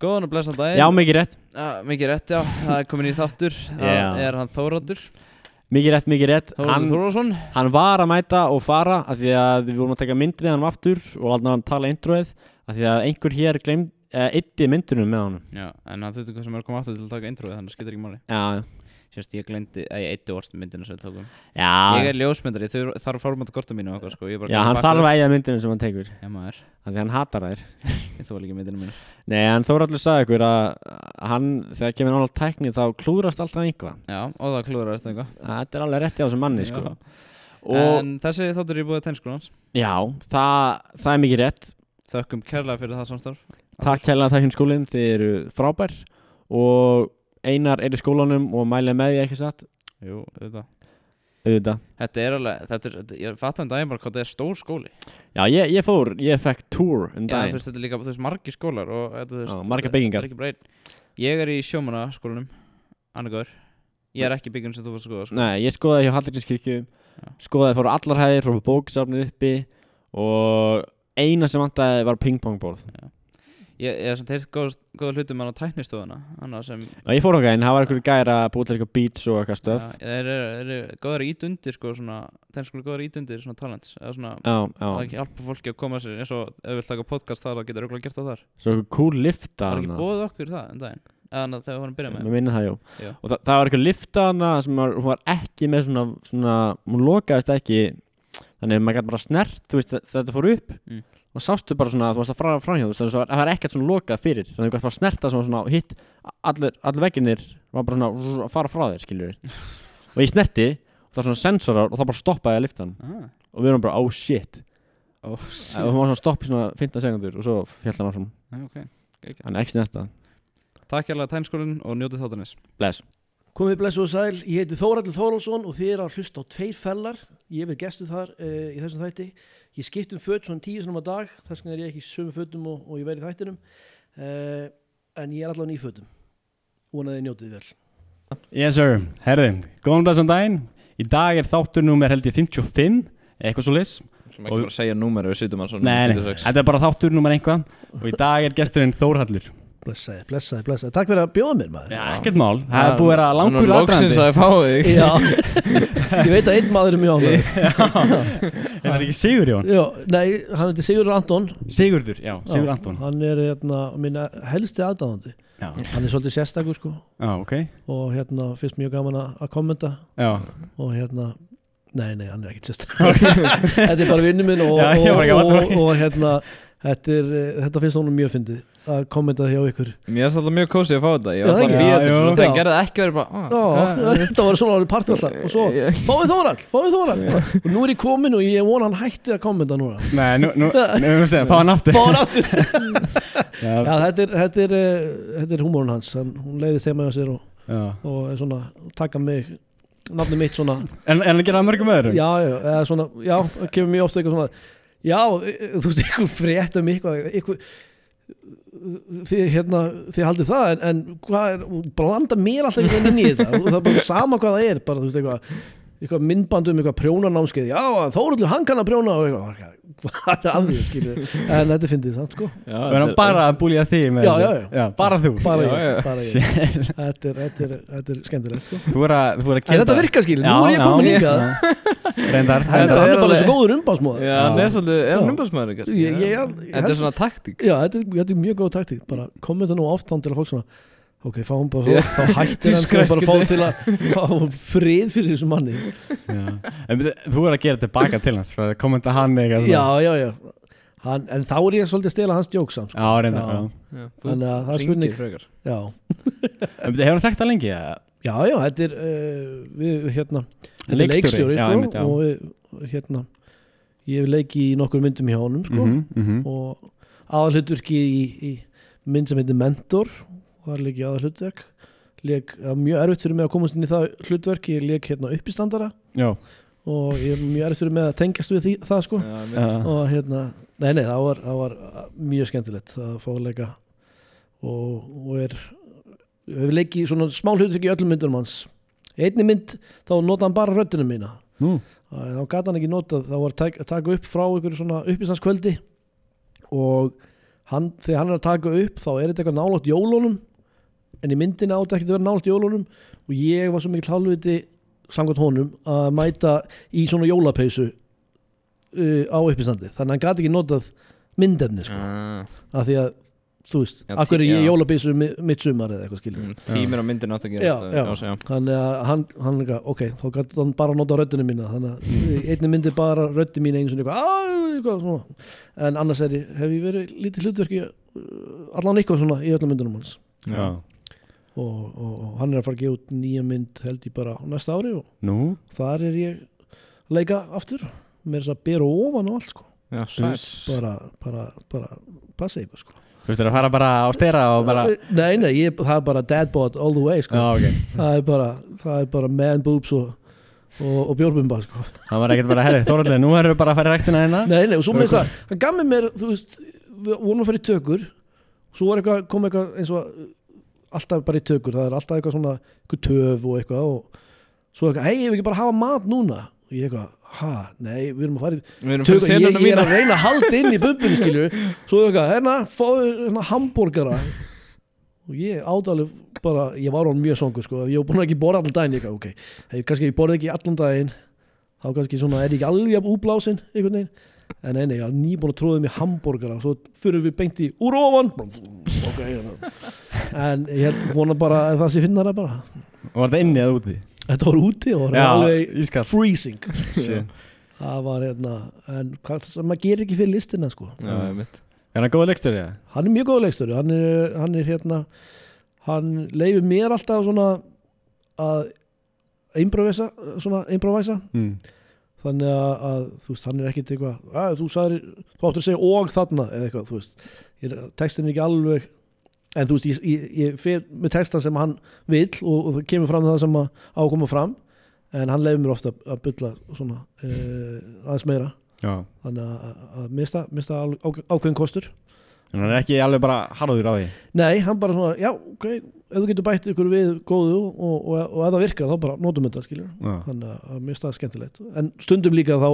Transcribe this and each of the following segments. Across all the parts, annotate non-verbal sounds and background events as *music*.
Góðan og blessan daginn. Já, mikið rétt. Já, Mikið rétt, já, það er komin í þáttur. Það Já. er hann Þóroddur. Mikið rétt, mikið rétt. Þóroddur hann, Þóroddsson hann var að mæta og fara af því að við vorum að taka mynd við hann aftur og láta hann tala introið af því að einhver hér gleym uh, eitti myndunum með honum. Já, en hann þurfti hvað sem er að koma aftur til að taka introið Þannig að skiptir ekki máli. Já, Sérst, ég glemdi, að ég eitti orst myndina sem við tókum. Já, Ég er ljósmyndari, þau þarf að formata korta mínu og eitthvað sko. Ég er bara já að hann þarf að eiga myndunum sem hann tekur. Já, maður, því að hann hatar þær. *laughs* Ég þóla ekki myndina mínu Nei, en Þóraldur sagði ykkur að hann, þegar kemur náttúrulega tækni þá klúrast alltaf einhvað Já, og það klúður að eitthvað. Þetta er alveg rétti á þessum manni, sko. Já. Og En þessi þáttur er búið tennskólans já, það, það er mikið rétt. Þökkum kærlega fyrir það samstarf. Takk hérlega tækni skólinn, þið eru frábær. Og Einar er í skólanum og mælir með því ekki satt Jú, auðvitað auðvitað Þetta er alveg, þetta er, þetta, ég fatt hann daginn bara hvað þetta er stór skóli Já, ég, ég fór, ég fekk tour um Já, þú daginn veist, þetta er líka, þú veist, margir skólar og þetta, þú veist, Já, margar þetta- byggingar. þetta er ekki bara einn. Ég er í sjómannaskólanum, annarkaður Ég er ekki byggjum sem þú fórst að skoða sko. Nei, ég skoðaði hjá Hallgrímskirkju Já. skoðaði fór allar hæðir, fór á bóksafnið uppi og eina sem vantaði var pingpongborð Ég ég hef samt heilt góða, góða hlutum á tæknistofuna ég fór okkar inn, það var einhverju gæra að búið til eitthvað beats og eitthvað stöf ja, þeir eru er, góðar ít undir sko, svona, þeir sko góðar ít undir svona talents svona, Já, það er ekki hjálpa fólki að koma sér eins og ef við vilt taka podcast þar, þá getur auðvitað gert það þar. Svo eitthvað cool lifta Það er ekki bóðið okkur það en daginn Eða þannig að við vorum að byrja með. Það, það, það var eitthvað lifta hana sem var, var ekki með svona, svona hún lokaðist ekki þannig að maður gæti bara snert, veist, þetta fór upp. Mm. Og sástu bara svona, þú varst að fara framhjá þú það var- það var ekkert svona lokað fyrir. Þannig að þú gæti bara snerta svona, svona og hitt allir, allir vegginir var bara svona að fara frá þér, skiljur *laughs* og ég snerti, og það var svona sensorar og það bara stoppaði að lifta hann ah, og við erum bara, oh shit. Ó, og hún var svona stopp í svona 15 sekundur og svo fjall hann áfram, já, ok. Gekja. hann er ekki snerta. Takk hérlega tækniskólinn og njótið þáttanis bless. Komið blessu og sæl, ég heiti Þóraldur Þórálsson og þið er að hlusta á tveir fellar. Ég hef verið gestu þar uh, í þessum þætti Ég skipt um föt svona tíu svona á dag Þess vegna er ég ekki í sömu fötum og, og ég verið í þættinum. Uh, En ég er allavega í fötum Vonaði þið njótið vel. Yes sir, herði, góðan blessan daginn. Í dag er þáttur númer held ég 55 Eitthvað svo lis Sem ekki bara að segja númeri við sýtum nei, þetta er bara þáttur númer einhvað Og í dag er gesturinn Þórhallur Blessaði, blessaði, blessaði. Takk fyrir að bjóða mér maður. Já, ekkert mál, það er búið að vera langur Lóksins aðdragandi að þið fáið þig. Já, ég veit að einn maður er mjög ánægður. *laughs* Er það ekki Sigur Jón? Já, nei, hann heitir Sigurður Anton. Sigurður, já, Sigur Já, Anton. Hann er hérna, minn helsti aðdáðandi Já, Hann er svolítið sérstakur sko. Já ok. Og hérna, fyrst mjög gaman að að kommenta. Já, og hérna Nei, nei, hann er ekkert sérst *laughs* Þetta er bara vinnu minn og, Já, ég og, að og, og, hérna þetta, er, þetta finnst honum mjög fyndið að kommenta hjá ykkur. Mér finnst alltaf mjög kósið að fá þetta. Ég var alltaf að býja þegar Já. ég gerði það ekki verið bara ah, *laughs* þetta? var svona alveg part alltaf. Og svo, fáið Þórald, fáið Þórald og nú er ég komin og ég vona hann hætti að kommenta núna. Nei, nú, nú, *laughs* nú, nú segja, fá hann aftur. Fá hann aftur. *laughs* Já, Já, þetta er, þetta er, eh, þetta er hans. Hann, hún leiðist heima hjá sér og, og taka mig nafni mitt svona. En, en að gera það mörgum öðrum? já, já, eða svona, já, það kemur mjög ofta eitthvað svona já, e- e- þú veist, eitthvað frétt um eitthvað, eitthvað þið, hérna, þið haldið það en, en hvað er, og blanda mér alltaf inn í þetta og það er bara sama hvað það er bara, þú veist, eitthvað eitthvað myndband um eitthvað prjónanámskeið. Já, Þóruldur, hann kann að prjóna og eitthvað, hvað er að því, skilur en þetta finnst þið samt, sko. Já, Við erum bara að búlja þig með Já, þessu. já, já. bara þú. Bara Já, já. ég, bara ég. Þetta er, þetta er, þetta er skemmtilegt, sko. Þú voru að, þú voru að en gera þetta virkar, skilur, nú er ég komin hingað. *laughs* Reyndar, hann Þetta hann er er bara alveg- þessu góður umbásmóð Já, hann er svolítið, er hann ég- Þetta er svona taktík. Já, þetta er, þetta er mjög góð taktík. Bara kommenta nú oft ok, fá hún bara þá hættir hann bara að fá til að fá frið fyrir þessu manni. En þú er að gera tilbaka til hans kommenta hann eitthvað Já, já, já hann, en þá er ég svolítið að stela hans djóks sko. Já, reyndar, Já. já. Já, Þannig að það er spurning hefur það þekkt það lengi? eða? já, já, þetta er uh, við, hérna, þetta er Leikstjóri, já, sko, einmitt, já. og við, hérna ég hef leikið í nokkur myndum hjá honum sko, Mhm, mhm. og aðalhlutverki í, í mynd sem heitir Mentor var leikið aðalhlutverk. Leik, það var mjög erfitt fyrir mig að komast inn í það hlutverk. Ég leik hérna uppistandara. Já, og ég er mjög erfitt fyrir mig að tengjast við því, það sko. Já, og hérna, nei nei, það var, það var mjög skemmtilegt að fá að leika. Og, og er hefur leikið svona smá hlutverk í öllum myndunum hans. Einni mynd, þá nota hann bara röddina mína. Nú. Þá gata hann ekki notað þá var að taka, upp frá ykkur svona uppistanskvöldi. Og hann, þegar hann er að taka upp þá er þetta eitthvað nálátt jólunum en í myndina átti ekki að vera nálátt jólunum og ég var svo mikil hálfviti samkvæmt honum að mæta í svona jólapeysu uh, á uppistandi þannig að hann gati ekki notað myndefni sko. Ah, af því að þú veist, Já, akkur er ég í mi- mitt sumar eða eitthvað skilur mm, Tímir á myndinu átt að Já, gera já. já. þannig að hann, hann ok, þá gæti hann bara nota röddinu mína þannig að í *laughs* einni myndi bara röddi mín einu sinni eitthvað, "Á", eitthvað svona. en annars er ég, hef ég verið lítið hlutverki uh, allan eitthvað svona í öllum myndunum hans Já. Og, og, og hann er að fara að gefa út nýja mynd held ég bara á næsta ári og Nú, þar er ég að leika aftur. Með þess að bera ofan og allt sko. Já, sæl. bara, bara, bara passa eitthvað sko. Þú veist að fara bara á stera og bara nei, nei, ég, það er bara dadbot all the way sko. Já, ok. Það er bara, það er bara man boobs og, og, og bjórbumba sko. Það var ekkert bara, herri, Þóraldur, nú erum við bara að fara í rektina hérna. Nei, nei, og svo með þess að hann gaf mér mér, þú veist, við vorum að fara í tökur svo var eitthvað, kom eitthvað eins og alltaf bara í tökur, það er alltaf eitthvað svona eitthvað töf og eitthvað og svo eitthvað, hei, vil ekki bara hafa mat núna? Og ég eitthvað, ha, nei, við erum að fara í Við tökur, ég, ég er að reyna að halda inn í bumbinu skilju, svo eitthvað, hérna, fáðu hérna hambúrgara. Og ég ádaleg bara, ég var hann mjög songur sko, ég var búin að ekki borða allan daginn ég, eitthvað, ok, hei, kannski ég borði ekki allan daginn þá kannski svona er ég ekki alveg úblásin einhvern veginn en nei, nei, ég var nýbúin að tróða mér hambúrgara og svo fyrir við beint í úr ofan ok, hérna. en ég held vona bara að það sé finnara bara Og var þetta inni eða úti? þetta var úti og það var alveg freezing *laughs* það var hérna en hvað sem maður gerir ekki fyrir listina sko Já, ég mitt Er það góða leikstur, já? hann er mjög góð leikstöru hann er, hann er hérna hann leifir mér alltaf svona að improvisa svona improvisa Mm. Þannig að, að þú veist, hann er ekkit eitthvað að þú sagðir, þú áttur að segja og þarna eða eitthvað, þú veist, textin er ekki alveg en þú veist, ég, ég, ég fer með textan sem hann vill og, og kemur fram það sem að ákoma fram en hann leifir mér ofta að, bylla svona uh, aðeins meira. Já. Þannig að, að, að mista, mista ákveðin kostur En hann er ekki alveg bara harður á því? Nei, hann bara svona, já, ok ef þú getur bætt ykkur við góðu og, og, og ef það virkar þá bara notum þetta, skiljur þannig að- að mér staða skemmtilegt. En stundum líka þá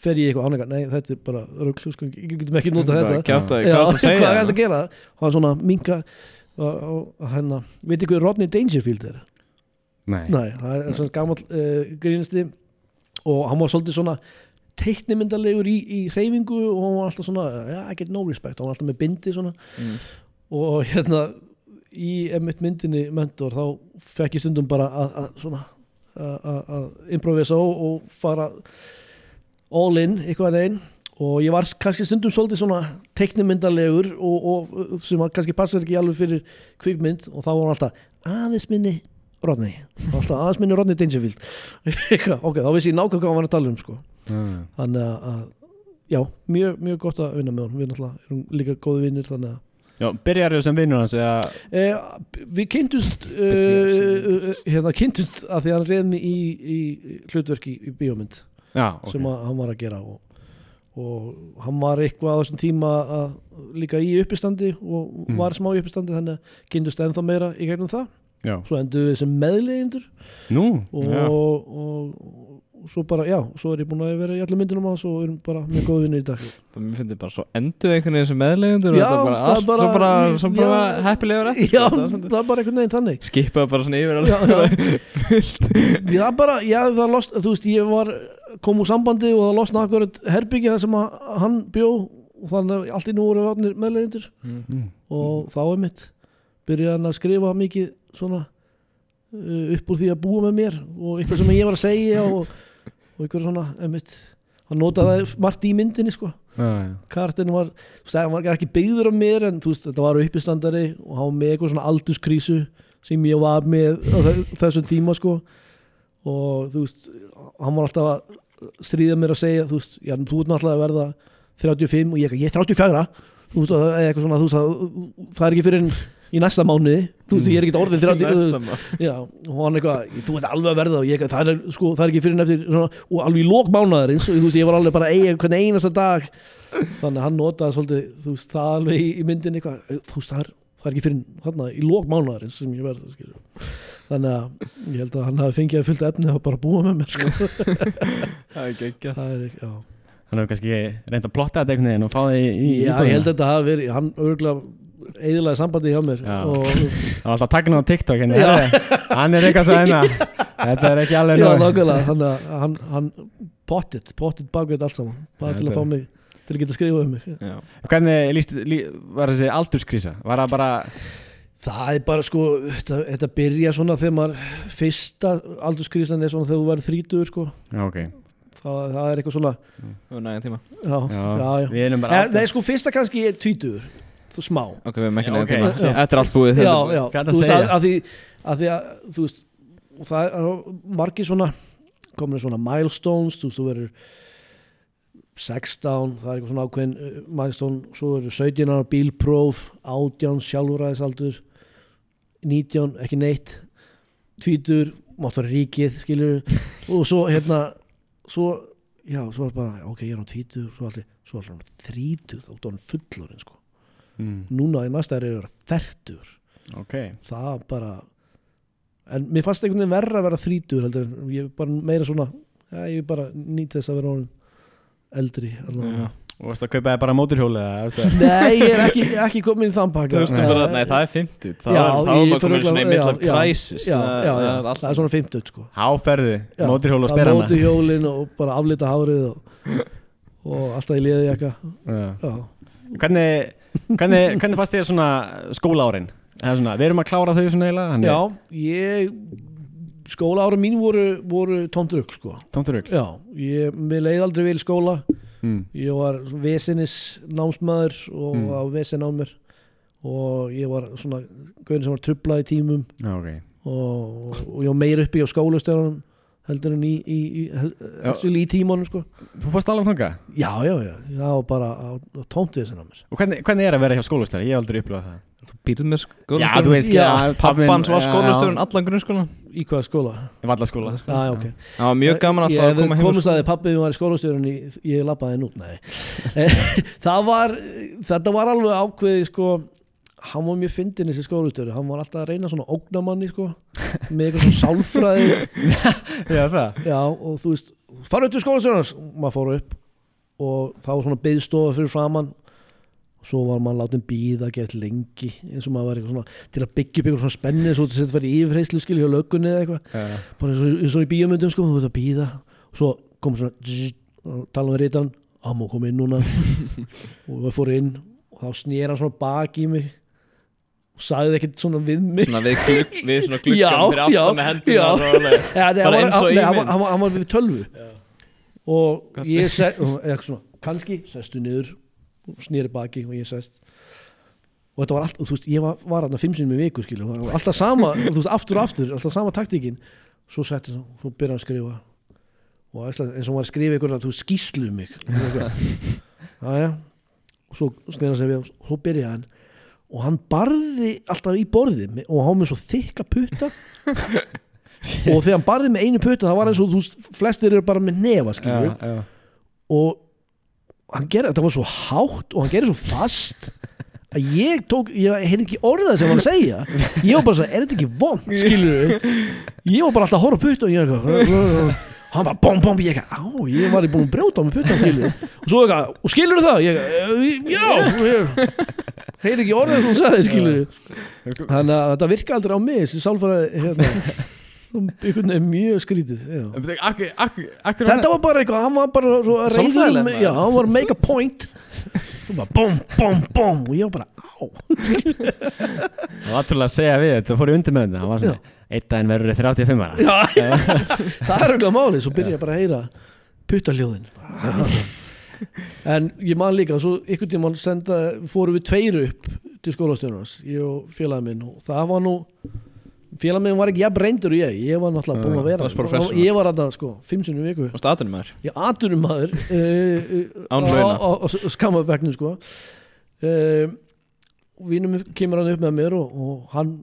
fer ég eitthvað ánægja, nei, þetta er bara rögglu, sko, ég getum ekki nota þetta. Kjátaði, Já, hvað varstu að segja? *laughs* hvað er þetta að gera? Og hann svona minka og, og hann, veit ykkur Rodney Dangerfield er? nei. Nei, það er svona gammal uh, grínisti og hann var svolítið svona teiknimyndalegur í, í hreyfingu og hann var alltaf svona, já, I get no respect. Hann var alltaf með bindi svona. Mm. og hérna í emitt myndinni mentor þá fekk ég stundum bara að svona að- improvisa og, og fara all in eitthvað einn og ég var kannski stundum svolítið svona teiknimyndalegur og, og sem kannski passar ekki alveg fyrir kvikmynd. Og þá var hann alltaf aðeins minni Rodney. Alltaf aðeins minni Rodney Dangerfield. *laughs* Ok, þá vissi ég nákvæm hvað hann var að tala um sko. Já. þannig að, já, mjög, mjög gott að vinna með hann við náttúrulega erum líka góði vinnir þannig að Já, byrjar þau sem vinnur hans eða Eh, við kynntumst uh, hérna kynntumst að því að hann reyði mig í, í hlutverki í bíómynd Já, ok. sem að hann var að gera og, og hann var eitthvað á þessum tíma að, líka í uppistandi og Mm. var smá í uppistandi þannig að kynntumst ennþá meira í gegnum það. Já, svo endur við sem meðlegendur nú? Og, og, og, svo bara, já, svo er ég búin að vera í allir myndunum og erum bara mjög góð vinnir í dag Það mér finnst bara svo endur einhvern veginn sem meðlegundur og bara það er allt bara- svo bara, svo bara já. heppilegur eftir Já, það það er bara einhvern veginn þannig Skipaði bara svona yfir alveg já. *laughs* Já, bara, já, það lost, þú veist, ég var kom úr sambandi og það losna akkurat herbyggi það sem að hann bjó og þannig að allt í nú voru vatnir meðlegendur Mm. og þá er mitt byrjaði hann að skrifa mikið svona uh, upp úr því að búa með mér og eitthvað sem ég var að segja og, og eitthvað svona einmitt, hann notaði margt í myndinni sko Já, já. kartin var, þú veist, hann var ekki byggður af mér en þú veist, þetta var uppistandari og hann var með eitthvað svona aldurskrísu sem ég var með þessum tíma sko og þú veist, hann var alltaf að stríða mér að segja, þú veist, já, þú ert náttúrulega að verða 35 og ég, ég er 34 þú veist, eða eitthvað svona, þú veist, að, það er ekki fyrir en í næsta mánuði, þú veist, ég er ekki orðið 30, þú veist, Já, og hann eitthvað, þú ert alveg að verða og ég, það er, sko, það er ekki fyrir en eftir svona, og alveg í lók mánaðarins og þú veist, ég var alveg bara að eiga hvern einasta dag þannig að hann notaði svolítið, þú veist, það alveg í, í myndinni eitthvað, þú veist, það er, það er ekki fyrir þarna í lók mánaðarins sem ég verða skilur. þannig að ég held að hann hafi fengið að fylgta efni að bara búa með mér sko. *laughs* Það er geggjað það er, ekki- já, Hann hefur kannski reynd að plotta þetta einhvern veginn og fá það í, í Já, íbúðina. ég held að þetta hafi verið hann örgulega eðilaði sambandi hjá mér og Það var alltaf að taka hann á TikTok hérna, herri, Hann er eitthvað svo hérna Þetta er ekki alveg nóg. hann, hann, hann pottit, pottit bakveit allt saman. Bara til að fá mig, til að geta skrifað um mig. Já. Hvernig líst, lí, var þessi aldurskrísa? Var það bara Það er bara sko, þetta, þetta byrja svona þegar maður, fyrsta aldurskrísan er svona þegar þú verður þrítugur sko. Já, ok. Það, það er eitthvað svona, Það var nægum tíma. Já, já, já, Við erum bara Eh, Nei, sko, fyrsta kannski er tvítugur, þú smá Ok, við erum ekki ok. tíma Já. Þetta er allt búið Já, er já, er þú veist, að, að því að því að, þú veist og það er margir svona komin svona milestones, þú veist, þú verður 16, það er eitthvað svona ákveðin uh, milestone, svo verður 17 ára bílpróf, 18 sjálfræðisaldur 19, ekki neitt 20, mátt vera ríkið skilur, og svo hérna svo, já, svo er bara ok, ég er á 20, svo allir svo allir hann 30, þá er hann fullorinn sko. Mm, núna í næsta er ég að vera 30 Ok. Það bara en mér fannst einhvern veginn verra að vera þrítur heldur, en ég er bara meira svona já, ég er bara nýtt þess að vera eldri allavega. Já. Og varstu að kaupa þér bara móturhjóli eða nei, ég er ekki, ekki komin í þann pakka. Þú veist, Nei, bara, nei, það er 50 Þá Já, er er maður komin svona í örugglega- midlife já, já. crisis já, Það- já, það er er svona 50 sko. Háferði, Já, móturhjól og það styrana móti hjólin og bara aflita hárið og, og alltaf í liði jakka Já. já, Hvernig, hvernig, hvernig fannst þér svona skólaárin? Eða svona, við erum að klára þau svona eiginlega þannig- já ég skóla ára mín voru, voru tómtrugg sko. Tómtur rugl já, ég, mér leið aldrei vel í skóla. Mm. ég var vesinnis námsmaður og Mm. á vesin á mér. Og ég var svona gauðin sem var trublað í tímum. Já, ok. Og, og ég var meir uppi á skólastöðunum heldur en í, í, í, Já. í tímanum sko. Þú fórst alveg þangað? já, já, já, já, bara á, á tómt vesin á mér. Og hvernig, hvernig er að vera hjá skólastæri? Ég hef aldrei upplifað það. Þú býrð með Já, þú skólastjórun veist Já, Pappans var skólastjórun allan grunnskólan í hvaða skóla? Vallaskóla. Já, já, ok. Það var mjög gaman ég að hefði koma heim úr komist að þið pappið var í skólastjórun ég lappaði henn út, nei *laughs* það var, þetta var alveg ákveði sko, hann var mjög fyndin þessi skólastjóri, hann var alltaf að reyna svona ógnamanni sko, með eitthvað svona sálfræði. *laughs* Já, það. Já, og þú veist, fara upp til skólastjórnars maður fór upp og það var svona byggstofa fyrir framann svo var maður látin býða gett lengi eins og maður var eitthvað svona til að byggja upp eitthvað svona spenni svo til að þetta var í yfirheyslu skil hjá löggunni eða eitthvað. Já, bara eins og, eins og í bíómyndum sko, þú veist að býða og svo kom svona zzz, og tala með rítan, Ammo kom inn núna. *laughs* Og ég fór inn og þá snýr hann svona bak í mig og sagði ekkert svona við mig. Svona við, glugg, *laughs* við svona gluggan Já, fyrir aftan já, með já. alveg. ja, Bara hann, eins og hann, í nei, hann, var- hann, hann við tölvu. Og Hvað ég svona, kannski, sestu niður snýri baki og ég sest. Og þetta var allt, þú veist, ég var, var þarna fimm sinni með viku, skilju, og alltaf sama þú veist, aftur og aftur, alltaf sama taktíkin. Svo setti svo, svo byrja hann að skrifa. Og eins og hann var að skrifa ykkur þú veist, skýslu um mig. *laughs* Aðja og svo snýra sig við og svo byrja hann og hann barði alltaf í borðið og hann með svo þykka putta. *laughs* Og þegar hann barði með einu putta það var eins og þú veist, flestir eru bara með nefa skilur já, já. og hann gerði, þetta var svo hátt og hann gerði svo fast að ég tók, ég heyrði ekki orðað sem hann segja. Ég var bara svo, er þetta ekki vond skilur ég var bara alltaf að horfa putta og ég eitthvað hann bara bom bom, ég eitthvað, á, ég var búin að brjóta á með putta skilur og svo eitthvað, og skilur það? Ég eitthvað, já. Ég heyrði ekki orðað sem hann sagði skilur þannig að þetta virka aldrei á mig þessi sálfæra hérna, einhvern veginn mjög skrítið já. Akkur, akkur, akkur Þetta var bara eitthvað, hann var bara svo um- maður. Já, hann var að make a point. Og bara bom, bom, bom og ég var bara, á. Það var trúlega að segja við þetta fór í undir með þetta. Það var svona, einn daginn verður þið 35 ára. Já, *laughs* það er auðvitað málið Svo byrja ég bara að heyra puttaljóðin *laughs* En ég man líka Svo ykkur tímann senda Fórum við tveir upp til skólastjórnars Ég og félagið minn og það var nú Félagið minn var ekki jafn reyndur og ég. Ég var náttúrulega búin að þú vera varst professional. Ég var að sko, fimm sinnum í viku. Og statunum maður Ég atunum maður uh, á, á skammabekknum sko. Uh, Vínum kemur hann upp með mér og, og hann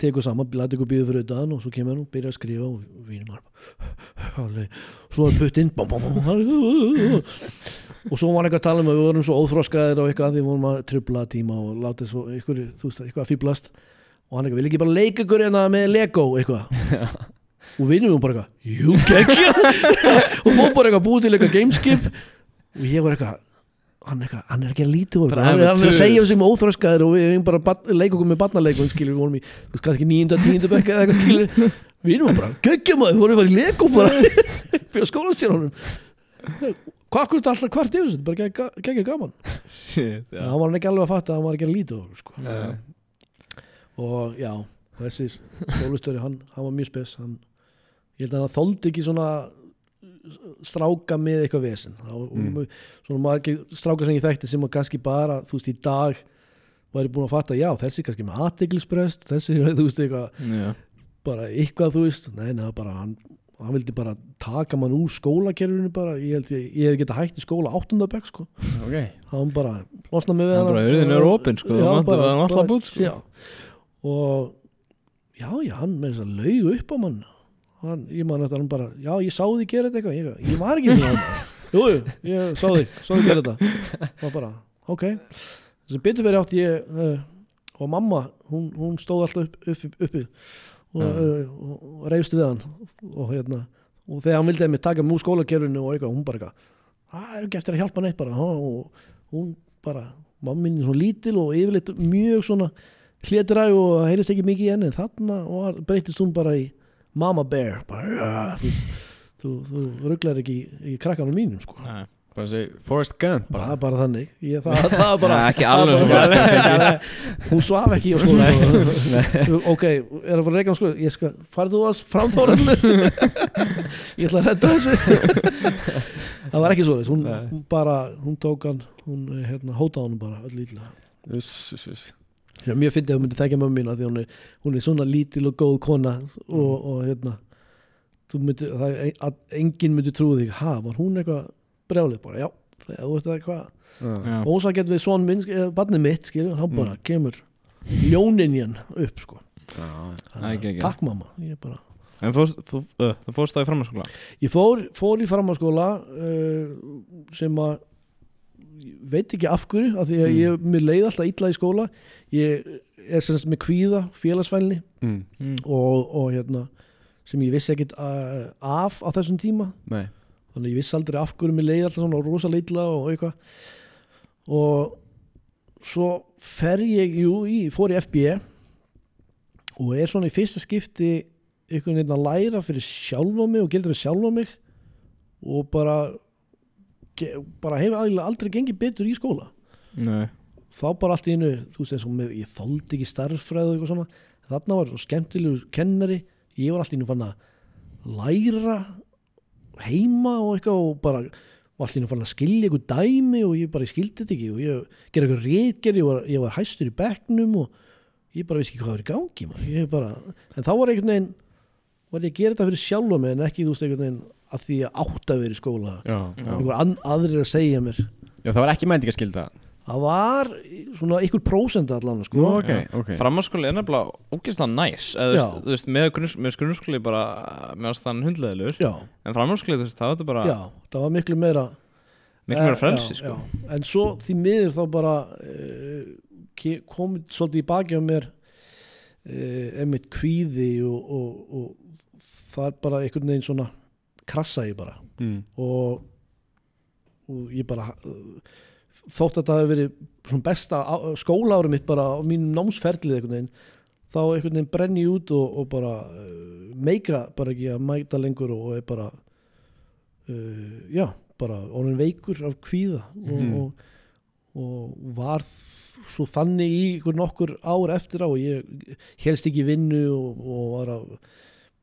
tekur saman, læti ykkur býðu fyrir auðvitaðan og svo kemur hann og byrjar að skrifa og vínum hann alveg, svo er puttinn bom, bom, bom, og svo var eitthvað að tala um að við vorum svo óþroskaðir og eitthvað því við vorum að trubla tíma og láta svo ykkur, þú veist, eitthvað að fýblast og hann eitthvað, vil ekki bara leika ykkur hérna með Lego? Eitthvað. Og vinnum við bara eitthvað, jú, geggja *laughs* og fór bara eitthvað búið til eitthvað gameskip og ég var eitthvað hann eitthvað, hann er ekki að lítið úr Bara hann, er- að segja þessum óþröskaður og við erum bara bat, leik okkur með barnaleikum skilur við vorum í, kannski nýjunda, tíunda bekka eða eitthvað skilur. Við erum bara, geggjum að við vorum bara *laughs* í leik bara. Fyrir skólastjórnum hvað akkur þetta alltaf hvart yfir þessu? Bara geggja geggja gaman. Shit, Já, hann var ekki alveg að fatta að hann var að lítið úr sko. og já þessi skólastöri, hann, hann var mjög spes. Hann, ég held að hann þoldi ekki svona stráka með eitthvað vesen. Þá, Mm. svona margir stráka sem ég þekkti sem var kannski bara, þú veist, í dag væri búin að fatta, já, þessi kannski með aðteglisbrest, þessi, *laughs* þú veist, eitthvað bara eitthvað, þú veist. Nei, neða, bara, hann, hann vildi bara taka mann úr skólakerfinu bara, ég held ég, ég hef getað hægt í skóla áttundabæk, sko. Ok. Hann bara losna með við er bara hurðin er opin sko. Já, bara- er alltaf bara- bút sko. já. og já, já, hann með þess að laugu upp á mann. Hann, ég man eftir hann bara já, ég sá því gera þetta eitthvað. Ég, ég var ekki *laughs* jú, jú, ég sá því, sá því gera þetta. Og bara, ok. Þess að betur verið átti ég uh, og mamma, hún, hún stóð alltaf upp, upp, uppi og, uh, og, og reyfst við hann og hérna og þegar hann vildi mig taka múr skólakerfinu og eitthvað, hún bara eitthvað það er ekki eftir að hjálpa neitt bara ha, og hún bara, mamma mín er svona lítil og yfirleitt mjög svona hléturæg og heyrist ekki mikið í henni þarna var, breytist hún bara í Mama Bear bara, ja, þú, þú, þú rugglar ekki í krakkanum mínum sko. Nei. Bara segja Forrest Gump það bara er bara þannig. Ég, það, það er *laughs* bara, Nei, ekki það alveg bara- svo *laughs* hún svaf ekki *laughs* skóla sko. ok, er það bara reykan sko ég skal, farið þú að framþóra ég ætla að redda þessu. Það var ekki svo hún, hún bara, hún tók hann hún hérna, hótaði hann bara öll ítla uss, uss. Já, mjög fyndið að þú myndir þekka mömmu mína því hún er, hún er svona lítil og góð kona og, og hérna þú myndir, það að enginn myndir trúið þig, ha, var hún eitthvað brjálið bara, já, þegar þú veist eitthvað Já. Já. ósakett við svon minn, eða barnið mitt skilur, hann bara Mm. kemur ljóninjan upp sko Já. Æ, ekki, ekki. takk mamma, ég bara En fórst, þú, uh, þú fórst það í framhanskóla ég fór, fór í framhanskóla uh, sem að veit ekki af hverju af því að Mm. ég, mér leið alltaf illa í skóla ég er semst með kvíða félagsvælni Mm. mm. og, og hérna sem ég vissi ekkit af á þessum tíma Nei þannig ég vissi aldrei af hverju mér leiði alltaf svona rosa leitla og eitthvað. Og svo fer ég, jú, í, fór í FB og er svona í fyrsta skipti einhvern veginn að læra fyrir sjálfa mig og gildur fyrir sjálfa mig og bara bara hefur aldrei gengið betur í skóla. Nei. Þá bara allt í einu, þú veist eins og með, ég þoldi ekki starffræði og eitthvað svona. Þarna var svo skemmtilegu kennari. Ég var allt í einu fann að læra heima og eitthvað og bara var fann að skilja eitthvað dæmi og ég bara ég skildi þetta ekki og ég gerði eitthvað rétgerð, ég var, ég var hæstur í bekknum og ég bara vissi ekki hvað var í gangi ég bara, en þá var einhvern veginn var ég að gera þetta fyrir sjálfa mig en ekki þú veist einhvern veginn að því að átt að vera í skóla. Já, Já. einhver aðrir að segja mér. Já, það var ekki mændingaskylda það var svona einhver prósent allan sko. Nú, ok, ok. Framhanskóli er nefnilega ógeðslega næs eða, þú veist, með, grunns, með grunnskóli bara með aðstæðan hundleðilur já, en framhanskóli, þú veist, það þetta bara já, það var miklu meira miklu meira Eh, frelsi, já, sko. já. en svo því miður þá bara uh, komið svolítið í baki á mér uh, einmitt kvíði og, og, og það er bara einhvern veginn svona krassa ég bara. Mm. og, og ég bara uh, þótt að það hefur verið besta á- skólaári mitt bara á mínum námsferlið einhvern veginn þá einhvern veginn brenni ég út og, og bara uh, meika bara ekki að mæta lengur og er bara uh, já, bara orðin veikur af kvíða Mhm. og, og, og var svo þannig í ykkur nokkur ár eftir á og ég helst ekki vinnu og, og var að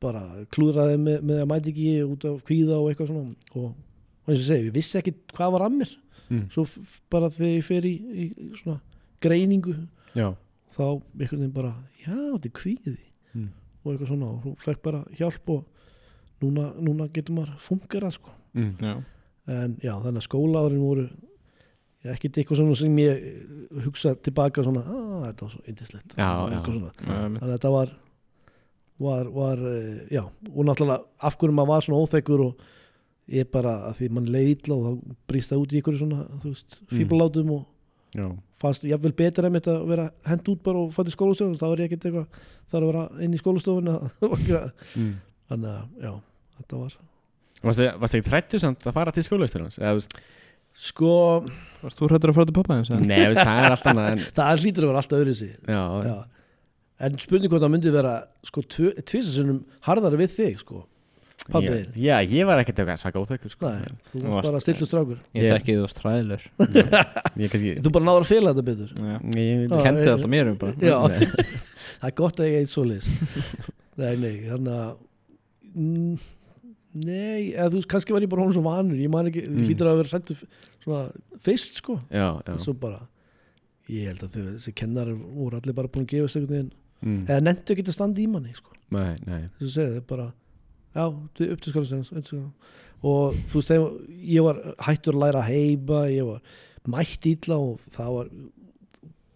bara klúðraði með, með að mæta ekki út af kvíða og eitthvað svona og, og eins og segi, ég vissi ekki hvað var að mér Mm. svo bara þegar ég fer í, í, svona greiningu Já. þá einhvern veginn bara, já, þetta er kvíði. Mm. og eitthvað svona og þú fekk bara hjálp og núna, núna getur maður fungerað sko. Mm. Já, en já, þannig að skólaárin voru ekkert eitthvað svona sem ég eh, hugsa tilbaka svona, að þetta var svo yndislegt. Þetta var var, var eh, já, og náttúrulega af hverju maður var svona óþekkur og ég bara að því mann leið illa og þá brýst það út í ykkur svona, þú veist, Mm. fíblátum og Já fannst jafnvel betur að mitt að vera hend út bara og fætt í skólastofun þá er ég ekkert eitthvað þarf að vera inn í skólastofun *laughs* mm. þannig að já, þetta var Varstu varstu ekki trættu samt að fara til veist, sko, Varst þú hrættur að fara til pappa eins? Nei, veist, það er allt annað en *laughs* það hlýtur að vera alltaf öðru sig Já, Já. En spurning hvort það myndi vera sko tvisasunum harðari við þig sko Ég, þinn. já, ég var ekkert eitthvað svaka óþekkur sko. Nei, þú Þú varst varst- bara stillu strákur Ég Ég- þekki þú stræðilur *laughs* Ég kannski Þú bara náður að fela þetta betur Já. ég, Já. Kendi alltaf mér um bara Já, Nei. *laughs* það er gott að ég eit svo leis *laughs* Nei, nei, þannig að mm, Nei, eða þú veist, kannski var ég bara hún svo vanur Ég man ekki, Mm. mm. hlýtur að vera sættu svona fyrst sko Já, já Svo bara, ég held að þau, þessi kennar voru allir bara búin að gefa stökun þinn mm. Eða nefntu ekki að standa í manni sko Nei, nei þess að segja þið bara já, upp til skólastegans og þú veist, ég var hættur að læra að heiba, ég var mætt ítla og það var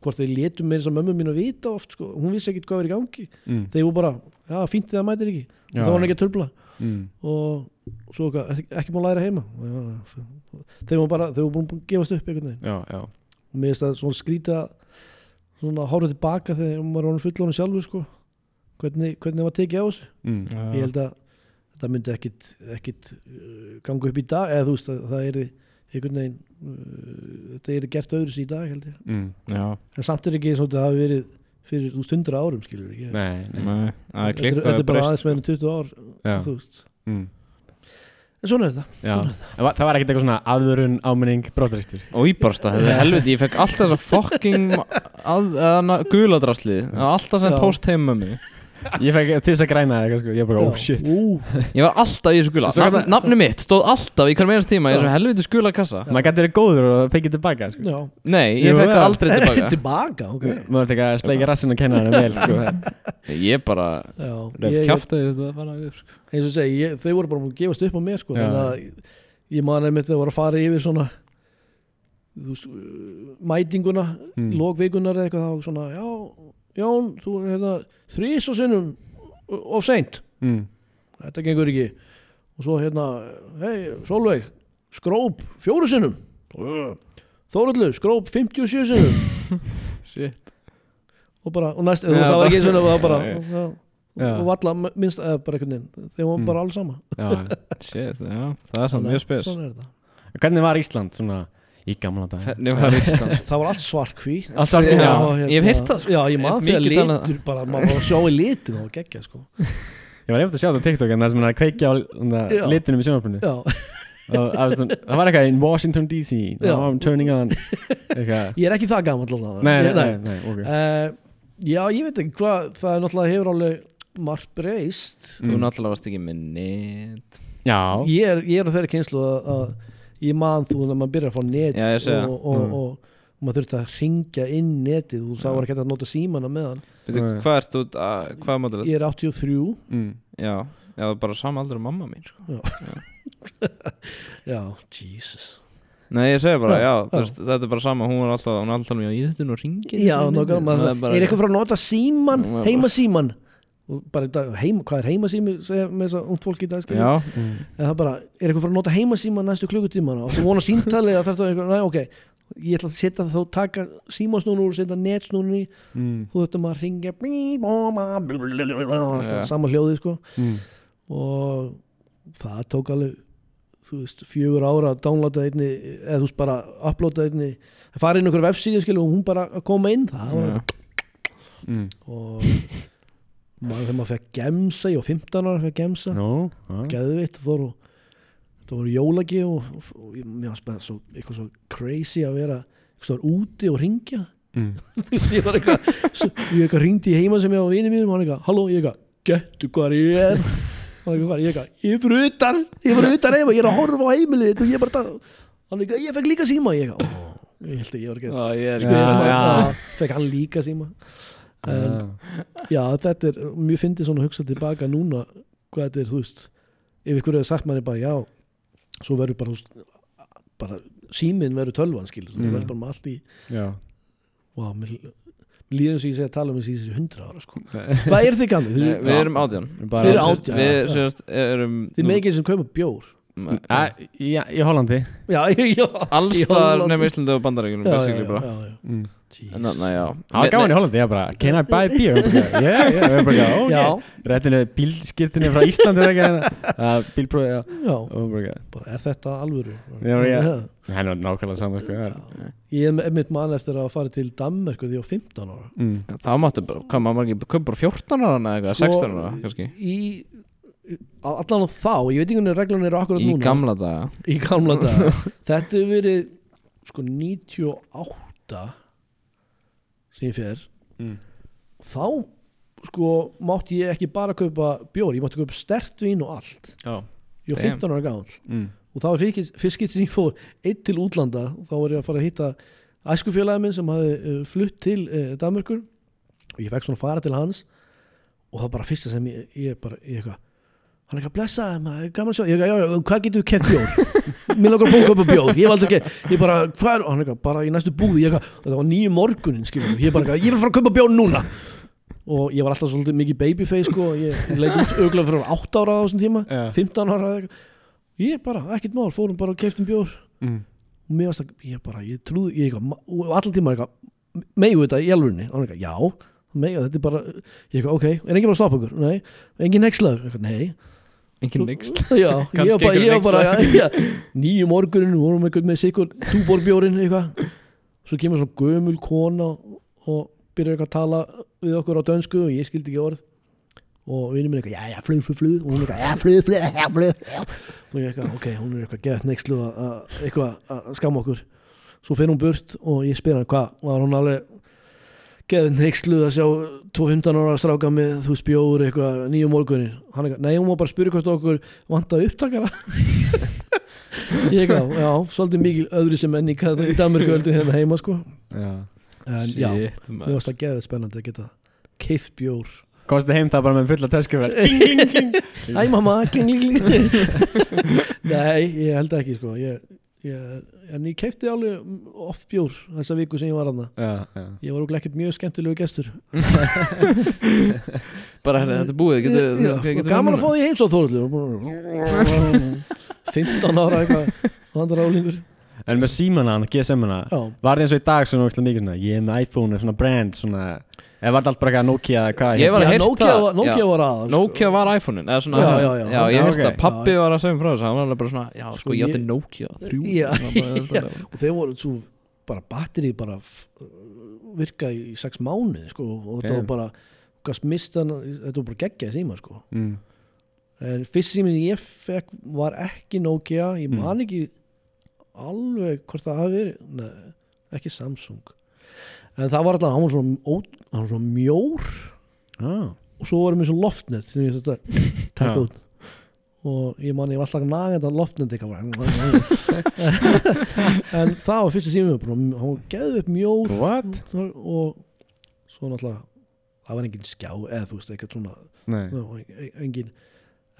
hvort þeir með þess að mömmu mín að vita oft, sko, hún vissi ekkit hvað var í gangi. Mm. þeir voru bara, já, fínt þið að mætir ekki. Já, þá var ekki að töfla mm. og svo "Ertu ekki búin að læra heima? Já, þeir voru bara, þeir voru búin að gefast upp einhvern veginn. Og mér finnst það svona skrýta svona hárið tilbaka þegar maður var fullónu sjálfur sko. Hvernig, hvernig var tekið á þessu? Mm. ég held að það myndi ekkit, ekkit uh, ganga upp í dag eða þú veist að það er einhvern veginn uh, þetta er gert öðru í dag held ég. Mm. Já. En samt er ekki eins og þetta hafi verið fyrir þú stundra árum skilur ekki? Nei, nei. Nei, það er þetta, er- er bara aðeins meðan 20 ár þú veist. Mm. en svona er þetta. Það var- Það var ekkert eitthvað svona aðvörun áminning brotaristur Og íbarsta, þetta er helviti, ég fekk alltaf þessa fucking *laughs* að, að, guladrasli Alltaf sem post heim með mig Ég fekk til þess að græna eitthvað sko. Ég bara, oh shit. Ég var alltaf í þessu gula. Svo Nafn, þetta- Nafni mitt stóð alltaf í hverjum einast tíma í þessu helviti skula kassa. Maður gæti verið góður og fengið tilbaka sko. Já. Nei, ég Jú, fekk það. það aldrei tilbaka. tilbaka, ok. Maður ekki að sleikja rassin og kenna hann vel sko. *laughs* Ég bara já, Ref ég, kjaftaði þetta að fara upp sko. eins og segi, ég, þau voru bara búin að gefast upp á mér sko, Já. þannig að ég man einmitt þegar voru að fara yfir svona þú veist, uh, mætinguna Mm. lókvikunar eða eitthvað þá svona, já, Jón þú er hérna þrís og sinnum of seint, mm. þetta gengur ekki. Og svo hérna hei, Solveig, skróp fjóru sinnum. Þórullu, skróp 57 sinnum. *laughs* Shit. Og bara, og næst, veist, það var bara- ekki svona og það bara, Já, *laughs* já, Já. og valla minnst, eða bara einhvern veginn þeir voru Mm. bara alls sama. Já. Shit, já. Það er samt mjög spes. er Hvernig var Ísland svona í gamla dag? *laughs* Það var allt Já, hérna- ég hef heyrt það, sko. já, ég þegar mikið talað- litur bara, maður var að sjá í litin og geggja sko. Ég var eftir að sjá það á TikTok en það sem hann að kveikja á Já. litunum í og það var svona- það var eitthvað in Washington DC now I'm turning on. Ég er ekki það gammal allavega. Nei, nei, Ég- nei, nei, ok. Eh, já, ég veit ekki hvað það er náttúrulega hefur alveg margt breyst. Þú náttúrulega varst ekki með Já, ég er, ég er á þeirri kynslu að, að ég man þú þegar maður byrjar að fá net Já, og, og, Mm. og, og maður þurfti að ringja inn netið og það var ekki að nota símana með hann Veitu, Nei. hvað ert þú, að- hvað er mótilegt? ég er 83 mm. Já, já, það er bara sama aldur um mamma mín sko. *laughs* já, Jesus Nei, ég segi bara, Já, já, já. þú þetta er bara sama Hún er alltaf, hún er alltaf með, ég þetta nú ringin Já, nokkað, maður, er, eitthvað frá að nota síman, Maður bara- heimasíman og bara heim, hvað er heimasími segja með þess að ungt fólk í dag Mm. það bara, er eitthvað frá að nota heimasíman næstu klukkutíman og þú vona síntali að þetta er eitthvað, næ, ok ég ætla að setja þá, taka símasnúnu og setja netsnúnu í, Mm. þú þurftum að ringja Já. sama hljóði sko Mm. og það tók alveg þú veist, fjögur ára að downloada einni eða þú veist bara uploada einni að fara inn einhver vefsíðu og hún bara að koma inn það var já. Mm. og maður þegar maður fekk gemsa ég var 15 ára fekk gemsa. Og það voru jólagi og, og, og mér fannst bara svo, eitthvað svo crazy að vera eitthvað úti og ringja Mm. *laughs* ég var eitthvað svo, ég eitthvað ringdi í heima sem ég á vini mínum og hann eitthvað, halló, ég eitthvað, gettu hvað ég er? *laughs* Hann eitthvað, ég eitthvað, ég er fyrir utan ég er fyrir utan heima, ég er að horfa á heimilið og ég er bara það hann eitthvað, ég fekk líka síma. Ég eitthvað, ó, ég held að ég var ekki fekk hann líka síma en, Ah. já, þetta er mjög fyndið svona að hugsa tilbaka núna hvað þetta er, þú veist ef ykkur hefur sagt manni bara, já svo verður bara, bara síminn verður tölvan, skilur, þú Mm. verður bara með allt í Vá, mér, mér líður eins og ég segi að tala um þessi þessi hundra ára sko. Hvað er þið? Nei, Þið, Við erum átján Bara- Við erum átján, Við já. sérst, erum þið með ekki sem kaupa bjór Æ, Já, í Hollandi Já, já Alls Í staðar Hollandi. nefnum Íslandi og Bandaríkunum já, já, basically já, bara já, já. mm. En þarna, já. Það var gaman í Hollandi, ég bara, can I buy beer? Og bara, Yeah, yeah, og ég bara, ok. Já, Réttinu bílskirtinni frá Íslandi eða ekki *laughs* Bílprófi, já. Já, Og bara, er þetta alvöru? Já, já. henni var nákvæmlega saman, sko já. Ég er mitt mann eftir að fara til Danmerku því ég var 15 ára. Mm. Það máttu bara, hvað maður ekki Köp bara 14 ára eða eitthvað, Sko, 16 ára kannski? Í, á- allan á þá, ég veit ekki hvernig reglunum eru akkurat Í núna. gamla daga. Í gamla dag *laughs* Þetta hefur verið sko 98 sem ég fer Mm. þá sko mátti ég ekki bara kaupa bjór, ég mátti kaupa stert vín og allt Já. ég var Damn. 15 ára gamall Mm. og það var fyrst fyrst skipt sem ég fór einn til útlanda þá var ég að fara að hitta æskufélagi minn sem hafði uh, flutt til uh, Danmörkur og ég fekk svona að fara til hans og það var bara fyrsta sem ég, ég bara, ég eitthvað hann er eitthvað blessaði maður, gaman að sjá ég eitthvað, já, já, hvað getur við keft bjór mér langar að búið að kaupa bjór, ég valdi ekki ég bara, hvað er, og hann eitthvað, bara í næstu búði ég eitthvað, það var nýju morgunin, skiljum ég bara, eitthvað, ég vil fara að kaupa bjór núna. Og ég var alltaf svolítið mikið babyface sko, ég leit út auglega fyrir 8 ára á þessum tíma Já. 15 ára eða eitthvað. ég bara, ekkert mál, fórum bara og keftum bjór. Mm. og mér varst að, ég bara, ég trúði ég eitthvað, og eitthvað megu þetta er bara, ég eitthvað, ok er enginn að stoppa ykkur, nei, enginn nexlaður nei, Engin next. *laughs* Nýju morgunin, við vorum eitthvað með sikur túborbjórin, eitthvað. Svo kemur svona gömul kona og byrjar eitthvað að tala við okkur á dönsku og ég skildi ekki orð. Og vinnum minn eitthvað, já, já, flug, flug, flug. Og hún eitthvað, já, flug, flug, já, flug og ég eitthvað, ok, hún er eitthvað gett að eitthvað að skamma okkur. Svo fer hún burt og ég spyr hann hvað, var hún alveg geðið neyksluð að sjá 215 ára stráka með þú veist bjóður eitthvað nýju morgunin hann eitthvað, nei hún var bara að spyrja hvort okkur vantaði upptakara. *laughs* Ég eitthvað, já, svolítið mikil öðru sem enn í, öldur hérna heima sko. Já. en já, mér varst það geðið spennandi að geta keift bjór. Komstu heim það bara með fulla tösku *laughs* Æ mamma, kling, kling, kling. *laughs* Nei, ég held ekki sko. Ég, ég, En ég keipti alveg oft bjór þessa viku sem ég var aðna Já, já. Ég var okkur ekkert mjög skemmtilegu gestur. *laughs* Bara herri, þetta er búið getur, þú Já, hvað getur Gaman að fá því heims á Þórullu 15 ára eitthvað Vandar álingur En með símana, hann, GSM-ana Já, Var það eins og í dag svona Ég er með iPhone, svona brand svona Eða var þetta allt bara eitthvað Nokia eða hvað Ég var að heyrt Nokia, var, Nokia já. var að sko. Nokia var svona, Já, já, já. já ég að pappi var að segja mér frá þessu hann var bara svona, já Sko, sko ég átti ég- Nokia þrjú Já, Það var bara- já. Og þeir voru svo bara batteri bara virka í sex mánuði sko og þetta var bara gast mistan, þetta var bara geggjað síma sko mm. en fyrst síminn sem ég fekk var ekki Nokia ég Mm. man ekki alveg hvort það hafi verið ekki Samsung en það var alltaf, hann var svona, ó, hann var svona mjór ah. og svo varum við svo loftnet sem ég þetta taka Já. út og ég man ég var alltaf nagandi að loftnet eitthvað *laughs* en það var fyrsta síminn bara, hann var geðið upp mjór What? og svo náttúrulega það var engin skjá eða þú veist eitthvað svona engin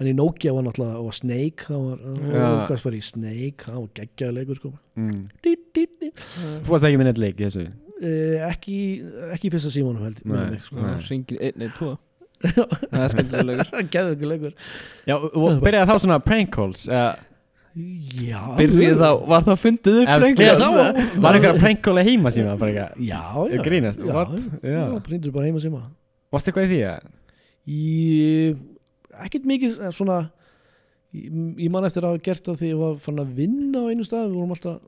en í Nokia var náttúrulega var Snake það var. Lukas var í Snake það var geggjaði leikur sko mm. dí, dí, dí. Þú varst ekki með neitt leik þessu ekki, ekki í fyrsta símanum held mig, sko. Einn, tvo. Það er skemmtilega *laughs* leikur. Já, og byrjaði þá svona prank calls eða já, Byrjið þá, var það fundið upp? Já, þá- Var einhver að prank calla heima síma bara eitthvað? Já, Ég já. grínast, já, what? já, Já. printur bara heima síma. Varst eitthvað í því að ég, ekkert mikið eh, svona ég, ég man eftir að hafa gert það því ég var fann að vinna á einu stað. Við vorum alltaf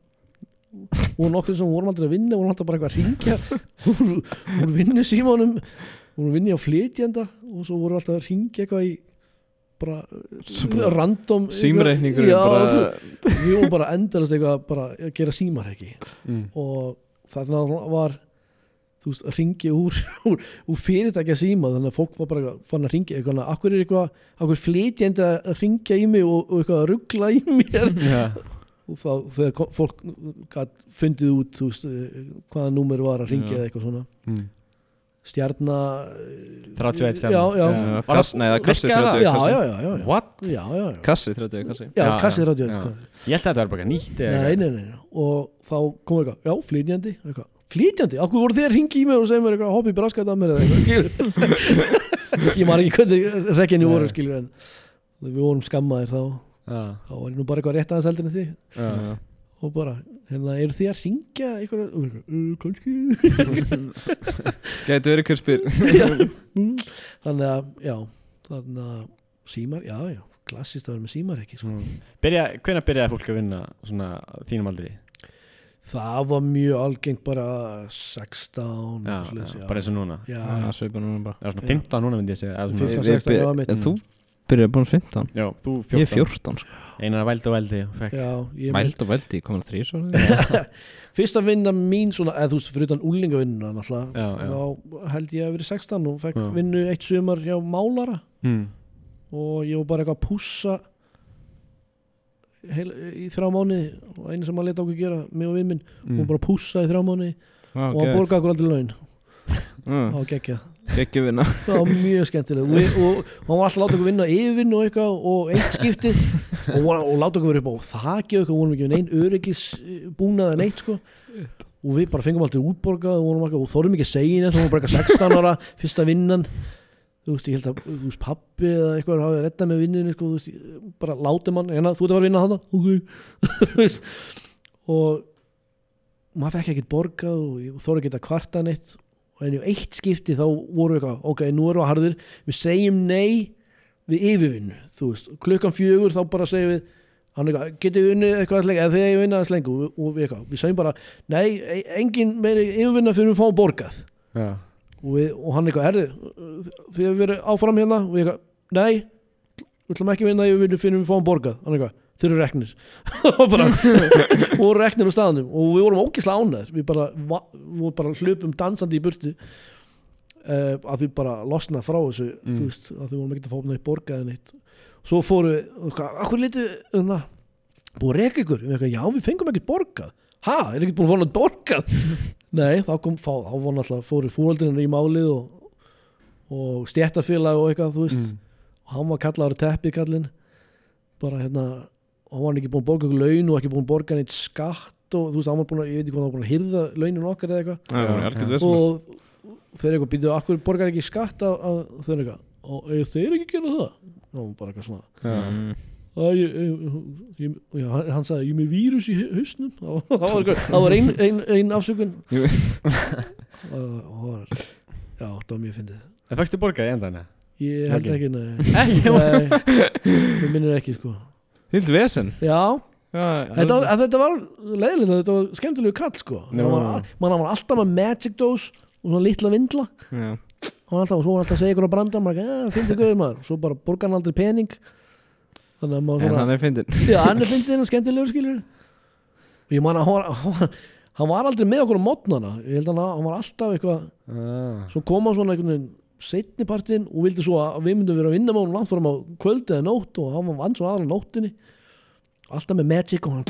og nokkur sem vorum aldrei að vinna vorum alltaf bara eitthvað að ringja *laughs* úr vinnu símanum vorum vinni á flytjenda og svo vorum alltaf að ringja eitthvað í bara, bara random Símreikningur bara við vorum bara endalast eitthvað bara að gera símar ekki mm. og það var þú veist, að ringja úr, *laughs* úr, úr fyrirtækja síma þannig að fólk var bara fann að ringja eitthvað, akkur er eitthvað, akkur flytjandi að ringja í mig og, og eitthvað að ruggla í mér? Já *laughs* og þá þegar kom- fólk fundið út veist, eh, hvaða númer var að ringja eða eitthvað svona mm. stjarna 31 stjarna. já, já, Já. Já, kass, nei, það er kassi Virkaði það? 30 já, kassi. já, já, já, já. What? já, já, já. Kassi 30 kassi Já, Já, kassið já, ráðið já. Nei, Ég held að þetta var bara nýtt eða nei, nei, nei og þá kom eitthvað, já, flytjandi eitthvað. flytjandi, okkur voru þið að ringja í mig og segja mér eitthvað, hoppi braskætt að mér eða eitthvað skilur. *laughs* ég man ekki hvernig rekkinni voru, Nei. skilur en við vorum skammaðir þá þá var ég nú bara eitthvað rétt aðeins heldur en þið já. og bara hérna, eru þið að ringja einhverja, og eitthvað, uh, kannski *laughs* Gæti verið hver spyr *laughs* Mm. þannig að, já þannig að símar, já, já klassist að vera með símar ekki sko. Byrja, hvenær byrjaði fólk að vinna svona þínum aldri? það var mjög algengt bara 16 Já, já, bara eins og núna já, Já, sveipa núna bara Það er svona 15 núna myndi ég segja eða svona- 15, Við- 16, við- já, mitt. En Þú byrjaði búin 15 Já, þú Ég er 14 14 sko. Einar vældi og vældi og fekk. Já, ég Mælt og veldi, komin að þrý svo fyrsta vinna mín svona, eða þú veist, fyrir utan úlingavinnuna náttúrulega, Já, já. þá held ég að verið 16 og fekk Já. vinnu eitt sumar hjá málara. Mm. og ég var bara eitthvað að pússa heil, í þrjá mánuði. Og einu sem maður leta okkur gera mig og vinn minn, Mm. hún bara að pússa í þrjá mánuði. Og hann borgaði okkur aldrei laun. *laughs* Það var Gekki *laughs* vinna það var mjög skemmtileg og, við- og, og hann var alltaf að láta okkur vinna yfirvinn og eitthvað og eitt skiptið. Og, og láta okkur vera upp á þakki og vorum ekki með neinn öryggis búnað en eitt sko. Og við bara fengum alltaf útborgað og, vorum þorðum ekki að segja neitt, hún var bara eitthvað 16 ára fyrsta vinnan. Þú veist, ég held að þú veist, pappi eða eitthvað hafið reddað með vinnunni sko, veist, bara látið mann hérna, þú ert að fara að vinna þetta ok. *laughs* Þú veist, og maður fekk ekkert borgað og þorði ekki að kvarta neitt en í eitt skipti þá voru við eitthvað ok, nú erum við harðir, við segjum nei við yfirvinnu, þú veist. Klukkan fjögur þá bara segjum við hann eitthvað, getið við unnið eitthvað lengi? Eða þegar ég vinna þess lengi og, við- við eitthvað, við segjum bara nei, e- engin meiri yfirvinna fyrir við fáum borgað. Já, og, við, og hann eitthvað, herði þið hefur verið áfram hérna? Og við eitthvað, nei við ætlum ekki að vinna yfirvinnu fyrir við fáum borgað. Hann eitthvað, þeir eru reknir. *laughs* Og bara, *laughs* voru reknir á staðanum og við vorum ógislega ánæður við bara, vorum bara hlupum dansandi í burtu uh, að við bara losna frá þessu Mm. þú veist, að við vorum ekki að fá neitt borgað eða neitt. Svo fóru við, akkur litið það, búið að reka ykkur? Við eitthvað, já, við fengum ekkert borgað. Ha, er ekki búin að neitt borgað? *laughs* Nei, þá kom, þá, þá var náttúrulega fóru fóröldurinn í málið og, og stjættafélag og eitthvað, þú veist. Mm. og hann var kallinn. Bara hérna hann var ekki búin að borga okkur laun og ekki búin að borga neitt skatt og þú veist, hann var búin að, ég veit ekki hvað hann var búin að hyrða launin okkar eða eitthvað. Vesum og þeir eitthvað býtuðu, akkur borgar ekki skatt að, að þeir eitthvað, og "Eiga þeir ekki gera það. Og hann bara eitthvað svona. Mm. að ég, ég, ég, já, hann- sagði, ég er með vírus í hau- hausnum. *laughs* Það var, var ein, ein, afsökun. Og og það var já, það var mjög fyndið. Það fækstu borgað í endan ég held ekki, nei. Mér minnir ekki sko Hild vesen? Já, Já, þetta var, þetta var leiðilegt þetta var skemmtilegu kall sko. Já. það var, man, hann var alltaf með magic dose og svona litla vindla. Já. hann var alltaf, og svo var hann alltaf að segja ykkur að branda maður, ja, fyndi guður maður, svo bara borgar hann aldrei pening. Þannig að maður En svona hann er fyndin já, hann er fyndin og skemmtilegur skilur og ég man að hann hann var, hann var aldrei með okkur á mótnana ég held að hann, hann var alltaf eitthvað ah. svo kom hann svona einhvern veginn setni partinn og vildi svo að við myndum vera að vinna með hann langt fórum á kvöldi eða nótt og hann vann svo aðra nóttinni. Alltaf með magic og hann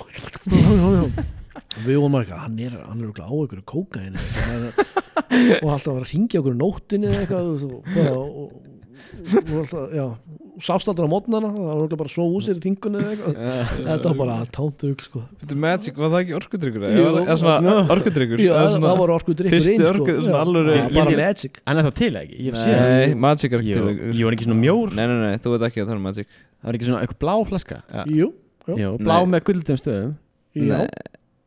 við vorum að hann er, hann er á einhverju kókain og alltaf að vera að ringja okkur nóttinni eða eitthvað og, og, og, sástaldar á mótnana, það var örugglega bara svo úr sér í eitthvað. Þetta var bara tómt rugl sko. Þetta Magic, var það ekki orkudrykkur? Jú. Eða svona orkudrykkur? Já, það var orku drikkur fyrsti inn sko. bara Ég- magic. En er það til ekki? Ég hef séð Nei, Magic er ekki til Jú, er ekki svona mjór? Nei, nei, nei, þú veit ekki að það er Magic. Það var ekki svona eitthvað blá flaska? Jú, blá Nei. með guldum stöðum. Já.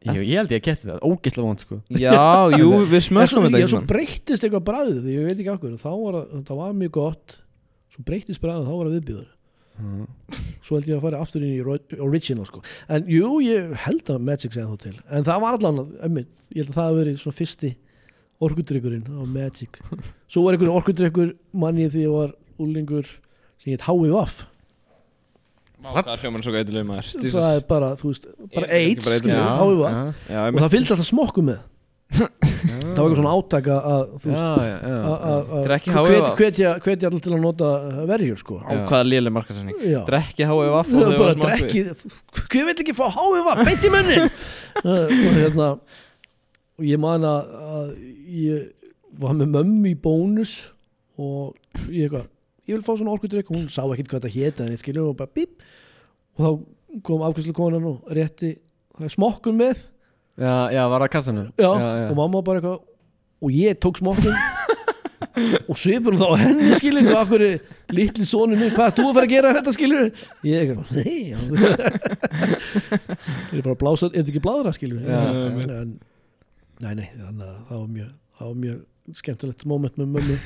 Jú, ég held ég að geta það, ógislega vond sko. Já, jú, við En svo, smöskum þetta já, svo ekki breyttist eitthvað bræðið ég veit ekki okkur þá var það, það var mjög gott svo breyttist bræðið þá var það viðbjöður Mm. svo held ég að fara aftur inn í original sko. en jú, ég held að Magic segði þá til en það var allan, emmitt, ég held að það hafi verið svona fyrsti orkudrykkurinn á Magic *laughs* svo var einhver orkudrykkur manni því ég var úlingur sem hétt HVF Hvað hljóman svo gætileg maður það er bara, þú veist, bara Er það AIDS bara? HVF já, Já, og einmitt. það fylgst alltaf smokku með það var eitthvað svona átaka að þú veist að- hvetja allir til að nota verjur sko. Á hvaða léleg markasetning Já. Drekki og er drekki hver vil ekki fá HVF beint í munnin uh, *laughs* og hérna og ég man að, að ég var með mömmu í bónus og ég eitthvað ég vil fá svona orkudrykk. Hún sá ekkert hvað þetta héti en ég skilur og bara bíp. Og þá kom afkvæmslu konan og rétti það er smokkun með já, já, var það kassanum. Já, já, og mamma bara eitthvað og ég tók smokkun *laughs* og svipur þá á henni skilur og okkur litli sonu minn hvað ert þú að fara að gera þetta skilur ég eitthvað, nei ég er bara að blása, er þetta ekki bláðra skilur en, nei nei þannig að það var mjög það var mjög skemmtilegt moment með mömmu.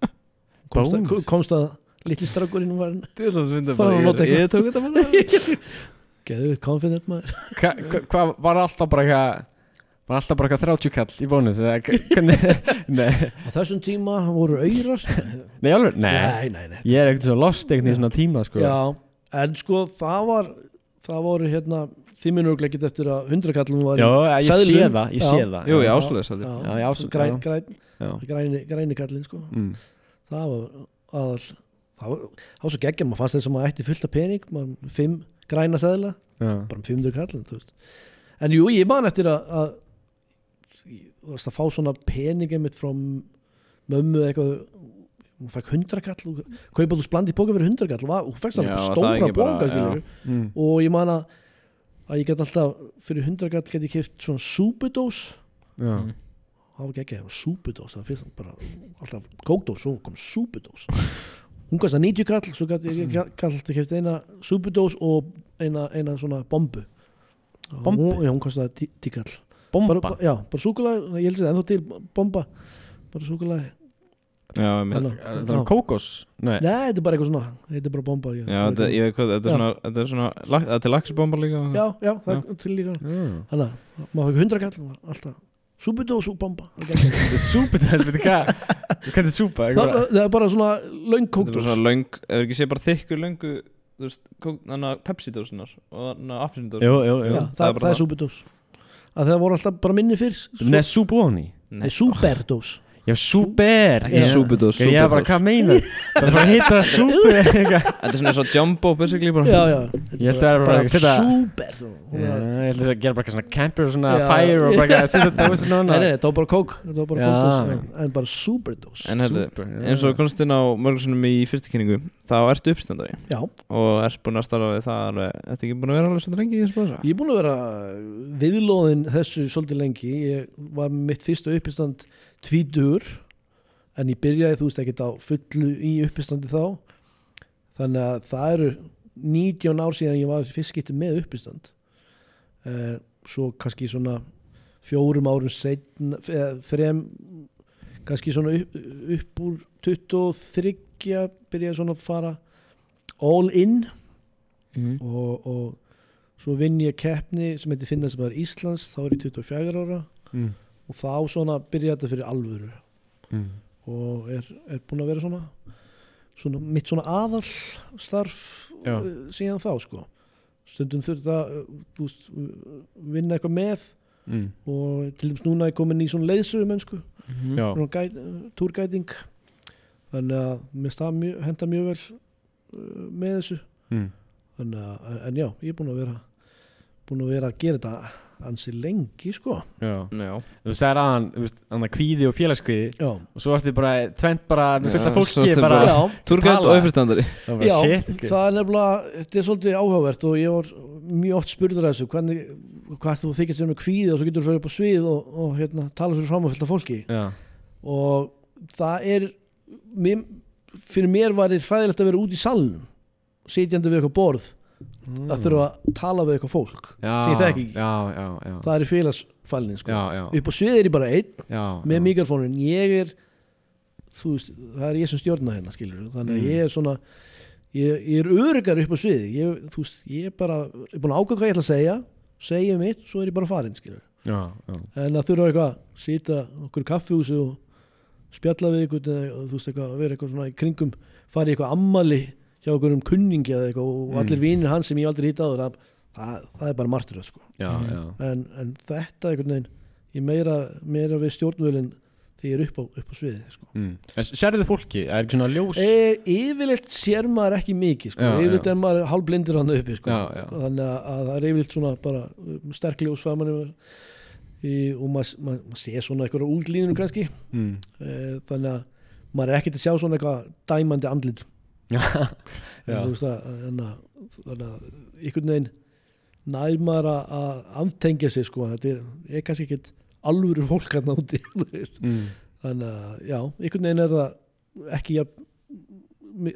*laughs* Komst komst að litli strákurinn var þess að að nota eitthvað. Ég tók þetta bara *laughs* geðið confident maður Hva- hva- Hvað var alltaf bara eitthvað Var alltaf bara eitthvað 30 kall í bónus eða hva- hvernig *laughs* Nei, á þessum tíma voru auðrar nei alveg Nei, nei, nei, nei. ég er ekkert svo lost ekkert í svona tíma sko Já, en sko það var það voru hérna þið minnur örugglega ekkert eftir að hundrakallum var í Já, ég sé seðlum. það, ég sé það Jú, Já. ég ásluðis já, Já, já, ás- græn, já. græn, Já. græni, græni kallinn sko Mm. það var aðal það var, það var svo geggjum, maður fannst þess að maður ætti fullt af pening maður fimm græna seðla Já. bara um 500 kallin þú veist. en jú, ég man eftir að, að þú veist að fá svona peningi mitt frá mömmu eða eitthvað hún fæk 100 kall og kaupa þú splandi bóka fyrir 100 kall og hún Já, alveg það er stóra já. skilur Mm. og ég man að að ég get alltaf fyrir 100 kall get ég kipt svona súpudós Já. Mm. það var ekki ekki, súpudós það fyrst bara alltaf kókdós, svo kom súpudós *laughs* hún kostar 90 kall svo gæti ég kall alltaf kipt eina súpudós og eina, eina svona bombu. Bombu? hún, já, hún kostar 10 kall Bomba? Bara, bara, já, bara súkulega, ég held að ennþá til bomba. Bara súkulega Já, mitt Hello. Það er kókos? Nei, nei, þetta er bara eitthvað svona, þetta er bara bomba ég, Já, þetta, ég veit hvað, þetta er Já. svona Þetta er svona, lag- þetta er laxibomba líka já, já, það er til líka. Já. þannig að maður fæk 100 kall alltaf. Súpudós og *laughs* það er. Þetta er súpa er það, það er bara svona er bara kókdós. svona löng Ef ekki sé bara þykkur Þú kók- þannig að Pepsi-dósunar Og þannig að jú það, það er það, er að það voru alltaf bara minni súpa ofan í Nei, súperdós Já, súper Ekki Já. súpudós, Já, ég er bara, hvað meinar? Það er bara að hita súpu *laughs* eitthvað. Þetta er svona svo jumbo, basically bara Já, já Ég held að það er bara að setja- Súper Já, ég ætla að gera bara eitthvað svona camper og svona Já. fire og bara að setja dósin á Nei, hana nei, þetta var bara kók Þetta var bara Já. kókdós en, en bara súperdós En hérna, já. eins og komst inn á mörgursunum í fyrstu kynningu Þá ertu uppstandari Já, Og ert búin að starfa við það alveg Tvítur En ég byrjaði, þú veist, ekkert á fullu í uppistandi þá Þannig að það eru 19 ár síðan ég var fyrst skipti með uppistand uh, Svo kannski svona fjórum árum setn eða þrem kannski svona upp, upp úr 23 byrjaði svona að fara all in Mhm. og, og svo vinn ég keppni sem heitir er Íslands þá er ég 24 ára Mm. Og þá svona byrjaði þetta fyrir alvöru Mm. og er, er búin að vera svona, svona mitt svona aðal starf Já. uh, síðan þá sko stundum þurft að þú veist, vinna eitthvað með Mm. og til dæmis núna er komin í svona leiðsögu mennsku Já. svona gæt, túrgæting þannig að mér stað henda mjög vel uh, með þessu Mm. þannig að, en já, ég er búin að vera búin að vera að gera þetta ansi lengi sko. Já. Já. Þú sagðir aðan, þú veist, annað kvíði og félagskvíði. Já, og svo ertu bara tvent bara með fullt af fólki bara, Tala. og uppstandari það var já shit sko. það er nefnilega þetta er svolítið áhugavert og ég var mjög oft spurður að þessu hvernig, hvað þú þykist vera með kvíði og svo getur þú fyrir upp á svið og, og hérna, tala fyrir fram að fylgta fólki. Já, og það er mér, fyrir mér var það hræðilegt að vera út í salnum sitjandi við eitthvað borð að þurfa að tala við eitthvað fólk já, sem ég þekki ekki. Já, já, já. Það er í félagsfælnin sko. Upp á svið er ég bara einn með mikrofónin ég er veist, það er ég sem stjórna hérna skilur þannig að Mm. ég er svona ég, ég er öryggar upp á sviði. Ég, veist, ég er bara, ég er búin að ákvæða hvað ég ætla að segja. Segja mitt, svo er ég bara farin skilur Já, já, en að þurfa eitthvað, sita okkur í kaffihúsi og spjalla við eða þú veist eitthvað, vera eitthvað svona í kringum fara í eitthvað ammali hjá okkur um kunningi eða eitthvað og Mm. allir vinir hans sem ég aldrei hitt áður það, það, það er bara martur sko. já, já. en, en þetta einhvern veginn ég meira, meira við stjórnvölin þegar ég er upp á, upp á sviði sko. Mm. En Sérðu fólki, er ekki svona ljós e, yfirleitt sér maður ekki mikið sko. Já, yfirleitt já. er maður hálfblindur hann uppi sko. Já, já. þannig að, að það er yfirleitt svona bara um, sterk ljós í, og maður mað, mað sé svona eitthvað útlínur kannski mm. e, þannig að maður er ekkert að sjá svona eitthvað dæmandi andlit Veist að, að, þannig að einhvern veginn nær maður að, að aftengja sig sko. þetta er, er kannski ekkert alvöru fólk úti *laughs* þú veist. mm. þannig að já, einhvern veginn er það ekki jafn,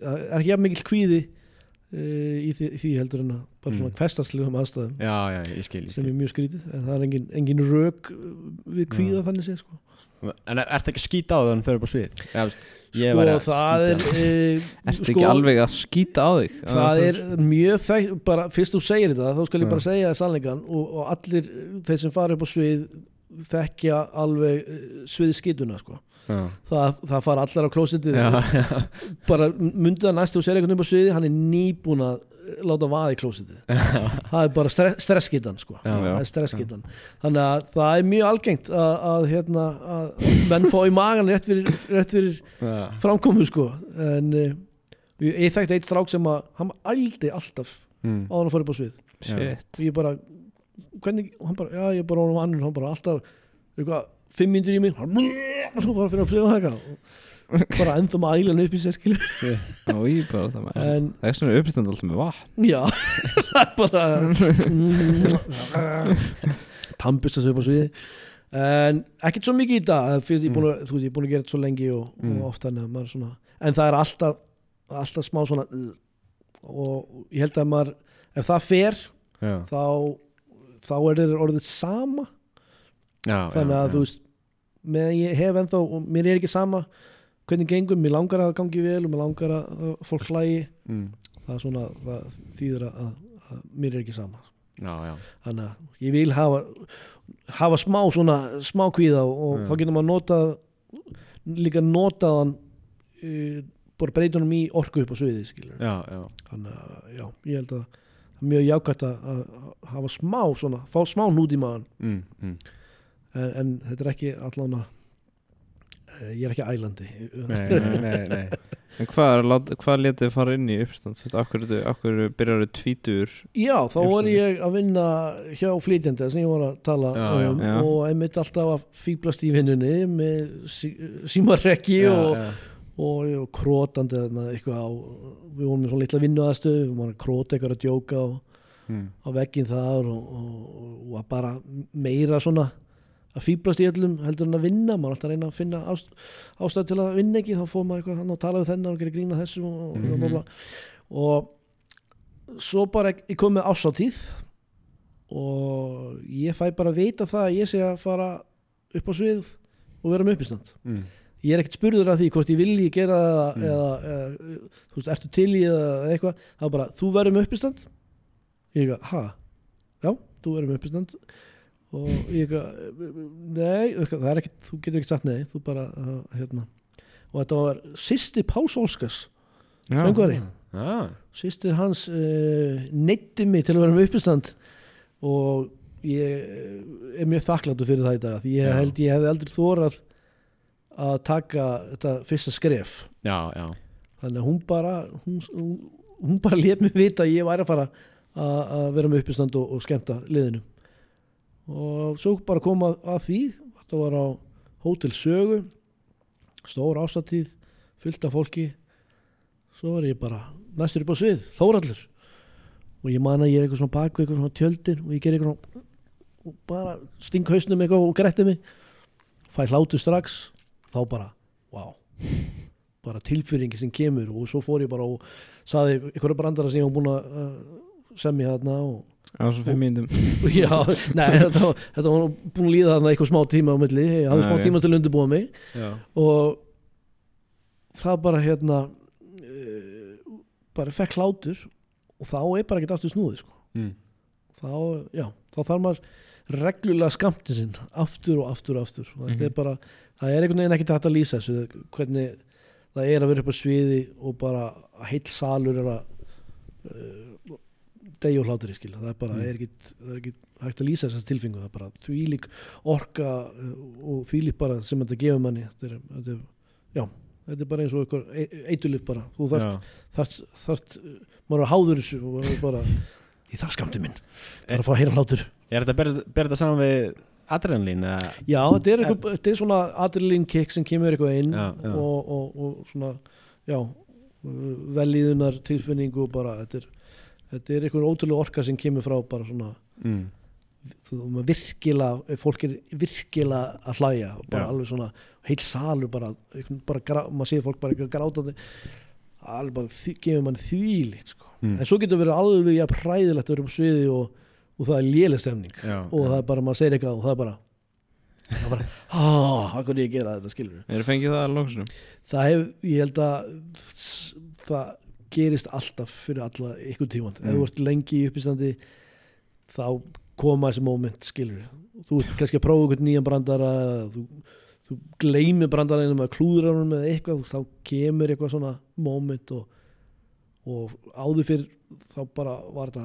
það er ekki jafn mikil kvíði uh, í, því, því heldur en að bara Mm. svona hverstaslegum aðstæðum Já, já, ég skil, ég sem skil er mjög skrítið en það er engin, engin rök uh, við kvíða þannig séð sko, En er þetta ekki að skýta á það þannig fyrir upp á svið? Ég sko að það er skýta uh, *laughs* Ertu ekki alveg að skýta á þig? það er mjög þekkt bara fyrst þú segir þetta þá skal ég bara segja það sannleikan og, og allir þeir sem fara upp á svið þekkja alveg uh, svið skituna sko. Já, það, það fara allar á klósitið *laughs* bara myndið að næstu og segja einhvern upp á sviði hann er nýbúin að láta vaða í klósitið það er bara stre stressskitan sko. Þannig að það er mjög algengt að, að, hérna, að menn fá í magan rétt fyrir, rétt fyrir framkomu sko. en uh, ég þekkti eitt strák sem að hann ældi alltaf Mm. á hann að fara upp á svið. Shit. Og ég bara hvernig, og hann bara, já ég er bara honum annur hann bara alltaf, eitthvað, fimm myndir í mig. Hann, og svo bara fyrir að svið og eitthvað. Bara ennþá með ælan upp í sér skilur. Í bara það Það er svona uppistand alltaf með vatn. Já, *laughs* það bara tampist að á sviði en ekkert svo mikið í dag fyrst ég er búin að, þú veist, ég er búin að gera þetta svo lengi og, Mm. og oft þannig að maður svona en það er alltaf, alltaf smá svona uh, og ég held að maður ef það fer Já, þá þá er þeir orðið sama þannig að þú veist meðan ég hef ennþá og mér er ekki sama hvernig gengur, mér langar að það gangi vel og mér langar að fólk hlægi mm. það er svona, það þýðir að, að mér er ekki sama já, já, þannig að ég vil hafa hafa smá svona, smá kvíða og, Já. þá getur maður notað líka notaðan uh, bara breytunum í orku upp á sviði skilur já, já. þannig að já, ég held að mjög jákvæmt að hafa smá svona, fá smá nút í maðan Mm, mm. En, en þetta er ekki allan að ég er ekki ælandi Nei, nei, nei, nei. En hvað, hvað letið fara inn í uppstand? Akkur, akkur byrjar þú tvítur Já, þá var ég að vinna hjá flytjandi sem ég var að tala Já, já. um Já. og einmitt alltaf að fýblast í vinnunni með sí, símarekki Já, og, já. og, og krótandi eitthvað á við vorum með svona litla vinnu aðstöðu við vorum að króta eitthvað að djóka á, Mm. á veggin þar og, og, og að bara meira svona að fýblast í öllum heldur en að vinna maður er alltaf að reyna að finna ást, ástæð til að vinna ekki þá fór maður eitthvað hann og tala við þennan og gera grína þessu og, og, Mhm. og, og svo bara ég kom með ásáttíð og ég fæ bara að vita það að ég sé að fara upp á svið og vera með uppistand Mm. ég er ekkert spurður af því hvort ég vilji gera það Mm. eða, eða þú veist, ertu til í eða eitthvað það er bara, þú verður með uppistand ég eitthvað, ha? já, þú verður með uppistand og ég eitthvað, nei. Eitthvað, það er ekkert, þú getur ekkert sagt nei þú bara, uh, hérna. Og þetta var sýsti Páls Óskars söngvari, Já, sýstir hans uh, neytti mig til að vera með uppistand. Og ég eh, er mjög þakkláttur fyrir það í dag því ég Já. held ég hefði aldrei þórað að taka þetta fyrsta skref. Já, já. þannig að hún bara hún, hún, hún bara lét mig vita að ég væri að fara að, vera með uppistand og, og skemmta liðinu og svo bara koma að því þetta var á Hótel Sögu stór ásatíð fullt af fólki. Svo var ég bara næstur upp á svið Þórallur og ég man að ég er eitthvað svona baku eitthvað svona tjöldin og ég ger eitthvað svona og bara sting hausnum eitthvað og gretti mig. Fæ hlátu strax þá bara, wow bara tilfyringi sem kemur og svo fór ég bara og saði einhverja brandara sem ég var búin að uh, semja þarna og Á svo fimm mínútum *laughs* já, nei, þetta, var- þetta var búin að líða þarna eitthvað smá tíma á milli, ég hafði smá tíma til að undirbúa mig já. og það bara hérna uh, bara fekk hlátur og þá er bara ekkert aftur snúið sko. Mm. þá, já, þá þarf maður reglulega skamti sinn aftur og aftur og aftur og þetta Mhm. er bara, það er einhvern veginn ekkert hægt að lýsa þessu, hvernig það er að vera upp á sviði og bara að heill salur er að uh, degi og hlátur í skil það er bara, Mm. er ekkert, það er ekkert hægt að lýsa þessast tilfingu, það er bara þvílík orka uh, og þvílík bara sem þetta gefur manni þetta er, þetta er, já, þetta er bara eins og eitthvað eitulif bara, þú þarft Já. þarft, þarft maður er háður þessu og maður er bara ég þarf skamti minn, það er að fá að heyra hlátur Er þetta að bera, þetta saman við adrenalín? já, þetta er, eitthvað, þetta er svona adrenalin kick sem kemur eitthvað inn Já, já. Og, og, og svona já, velíðunar tilfinningu og bara þetta er, þetta er eitthvað ótrúlega orka sem kemur frá bara svona Mm. þú maður virkilega fólk er virkilega að hlæja bara Já. alveg svona, heil salur bara, einhvern- bara maður séð fólk bara grátandi alveg bara gefur mann þvílíkt sko. Mm. en svo getur verið alveg jafn hræðilegt að vera upp sviði og, og það er léleg stemning Já, og það er bara, maður segir eitthvað og það er bara það er bara, ah, hvað er ég gera þetta skilur Eru fengið það alveg lóksunum? það hef, ég held að það gerist alltaf fyrir alla ykkur tímand ef Mm. þú ert lengi í uppistandi þá koma þessi moment skilur þú ert kannski að prófa einhvern nýjan brandara eða þú, þú gleymir hann með eitthvað þú veist, þá kemur eitthvað svona moment og, og áður fyrir þá bara var þetta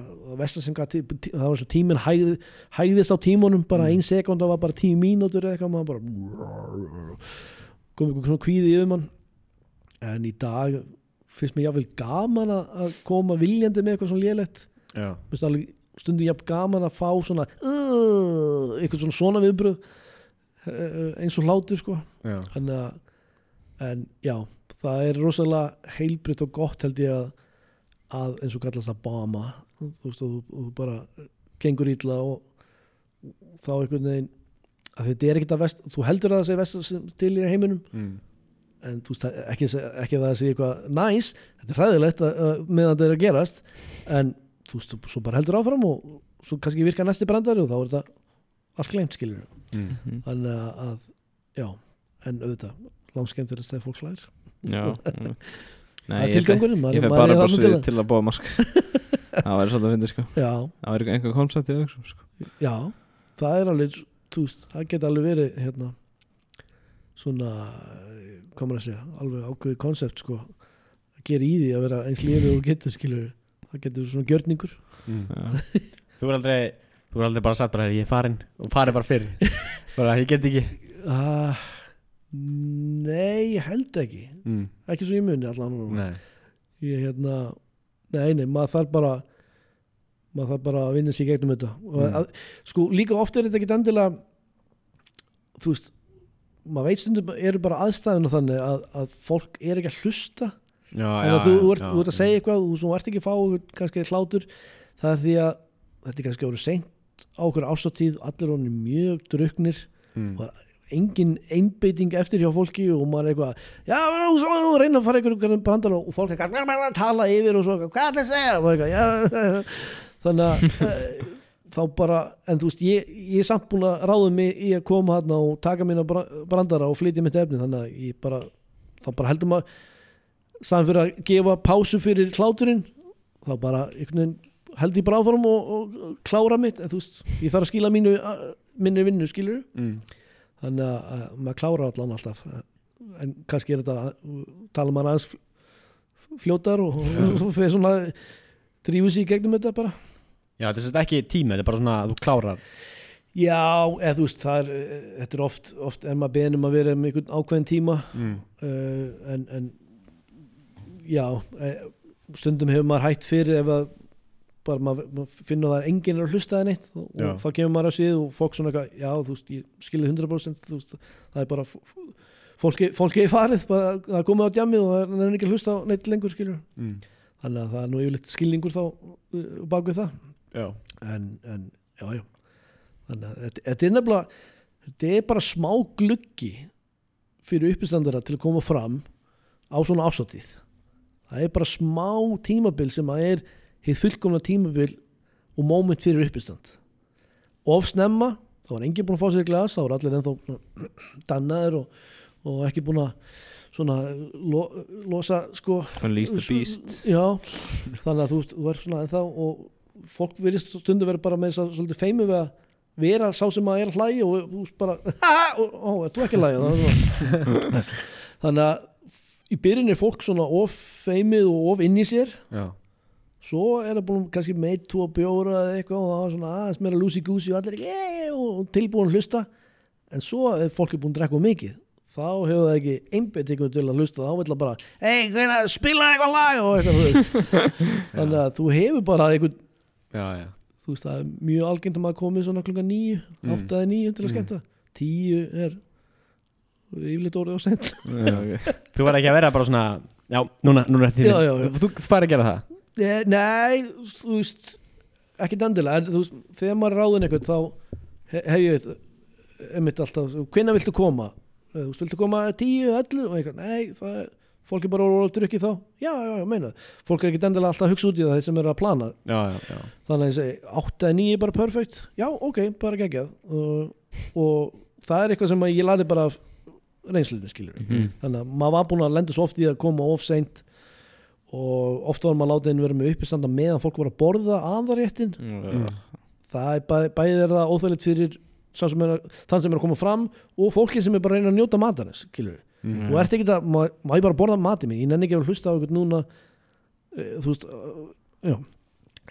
það var svo tíminn hægði, hægðist á tímunum, bara Mm. ein sekund það var bara tíu mínútur eða eitthvað maður bara kom eitthvað svona kvíði yfir mann en í dag finnst mér jáfnvel gaman að koma viljandi með eitthvað svona lélegt. Já, Mér finnst alveg stundum jafn gaman að fá svona uh, eitthvað svona svona viðbröð uh, eins og hlátur sko. Já, Þannig að, en já, það er rosalega heilbritt og gott held ég að, að eins og kallast að bama, þú veist, og þú bara gengur ítla og þá einhvern veginn, að þetta er ekkert að vest, þú heldur að það sé vest til í heiminum, mm. En þú veist, ekki, ekki að það sé eitthvað næs, þetta er hræðilegt að, að, meðan þetta er að gerast, en þú veist, svo bara heldur áfram og svo kannski virka næsti brandari og þá er þetta allt glemt skilur Mm. þannig að, að já, en auðvitað langskemmt er að stæða fólk hlær. Já *laughs* Nei, ég maður bara sviði til að búa mask. *laughs* Það væri svolítið að finna sko. Að- já, Það væri einhver koncept í auksum sko. Já, það er alveg þú veist, það geta alveg verið hérna svona hvað maður að segja, alveg ákveðið konsept sko, að gera í því að vera eins lífið og getur skilur, það getur verið svona gjörningur Mm. *laughs* Þú er aldrei Þú er aldrei bara sagt bara ég er farin og farið bara fyrr *laughs* bara ég get ekki ah, nei, ég held ekki mm. ekki svo ég muni. Nei ég hérna nei, nei, maður þarf bara maður þarf bara að vinna sér í gegnum þetta og Mm. að, sko líka oft er þetta ekki endilega þú veist maður veit stundum eru bara aðstæðuna þannig að, að fólk er ekki að hlusta. Já, en að þú, þú, ert, þú ert að segja eitthvað þú, þú ert ekki að fá kannski hlátur það er því að þetta er kannski að vera seint á okkur ásáttíð allir honum mjög druknir mm. og engin einbeiting eftir hjá fólki og maður er eitthvað já, svo, nú, reyna að fara einhverjum brandar og fólk er að tala yfir og svo, hvað er það að segja? Og er já, *laughs* þannig að *laughs* eh, þá bara, en þú veist ég, ég er samt búin að ráða mig í að koma hérna og taka mína bra- brandara og flytja mitt efni, þannig að ég bara þá bara heldur maður staðan fyrir að gefa pásu fyrir hláturinn þá bara veginn held ég bara áfram og, og, klára mitt en þú veist, ég þarf að skila mínu minni vinnu skilur Mm. þannig að, að maður klára allan alltaf en kannski er þetta tala maður aðeins fl- fljótar og, og, *laughs* og fyrir svona drífu sig í gegnum þetta bara Já, þetta er ekki tími, þetta er bara svona að þú klárar. Já, eða þú veist það er, eh, þetta er oft, oft er maður beðin um að vera með einhvern ákveðin tíma. Mm. uh, en, en já eh, stundum hefur maður hætt fyrir ef að bara maður, maður finnur að það er enginn er að hlusta það neitt og, og þá kemur maður að síðu og fólk svona eitthvað, já þú veist, ég skilði 100% þú veist, það er bara fólki, fólki er farið, bara það er komið á djamið og það er ekki að hlusta neitt lengur skilur Mm. þannig að það er nú yfirleitt skilningur þá uh, bak við það en, en já, já. Þannig að þetta, þetta er nefnilega þetta er bara smá gluggi fyrir uppistandara til að koma fram á svona ásáttíð það er bara smá tímabil sem að er hitt fullkomna tímabil og moment fyrir uppistand. Of snemma, þá var enginn búinn að fá sér glas þá var allir ennþá *clears throat* dannaður og, og ekki búinn að svona lo, losa sko Já, þannig að þú, þú verður svona ennþá og fólk verðist stundu verið bara með þess að feimi við að vera sá sem að er að hlæja og þú bara ó, er þú ekki að er svona- þannig að í byrjun er fólk svona of feimið og of inn í sér. Já, svo er það búin kannski meitt tvo bjóra eða eitthvað og það var svona aðeins meira lúsi gúsi og allir yeah, og tilbúin að hlusta. En svo er fólk er búin að drekka mikið þá hefur það ekki einbettingu til að hlusta. Þá vil það bara, hvernig, spila eitthvað lag? og eitthvað, *laughs* þannig að þú hefur bara einhvern já, já þú veist, það er mjög algengt að maður komið svona klukka nýju, Mm. áttaði nýju til að Mm. skemmta tíu er yfirleitt orðið og sent Já, ok. Þú verður ekki að vera bara svona Já, núna, núna er já. Þú fær að gera það Eh, Nei, þú veist ekki endilega, en þú veist, þegar maður ráðin eitthvað þá he- hef ég einmitt alltaf, hvenær viltu koma Eh, þú veist, viltu koma 10, 11 og eitthvað, nei, það er fólk er bara að drukki þá, já, já, já, meina fólk er ekki endilega alltaf að hugsa út í það þeir sem er að plana. Já, já, já. þannig að ég segi 8 eða 9 er bara perfekt. Já, ok, bara geggjað. Og, og það er eitthvað sem að ég lærði bara af reynslunni, skilur Mhm. þannig að maður var búin að lenda svo oft í að koma of seint og oft var maður látið inn vera með uppistanda meðan fólk var að borða aðaréttin Mm. það er bæ, bæðið er það óþægilegt fyrir sem er, að- þann sem er að koma fram og fólki sem er bara að reyna að njóta matarins skilur Mhm. þú ert ekki að, má, má ég bara borða matið mig ég nenni ekki að hlusta á eitthvað núna e, þú veist, uh, já.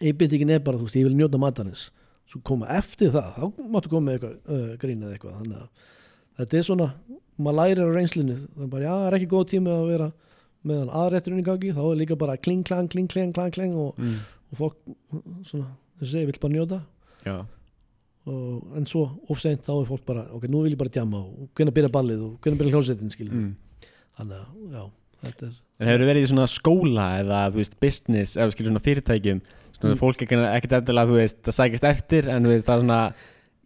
Einbyttingin er bara, þú veist, ég vil njóta matarins. Svo koma eftir það, þá máttu koma með eitthvað, uh, grín eða eitthvað þannig að þetta er svona, maður lærir á reynslinu er bara, já, það er ekki góð tími að vera meðan aðrætturinn í gangi, þá er líka bara kling, klang, kling, klang, klang, klang og, Mm. og fólk, svona, þess að segja, vill bara njóta. Já, og, en svo ofseint þá er fólk bara ok, nú vil ég bara djama og hvernig byrja ballið og hvernig byrja skilur mm. þannig að, já, þetta er En hefur verið í svona skóla eða, þú veist, business eða skilur svona fyrirtækjum svona Mm. fólk ekki ekkert endilega, þú veist, það sækist eftir en þú veist, það er svona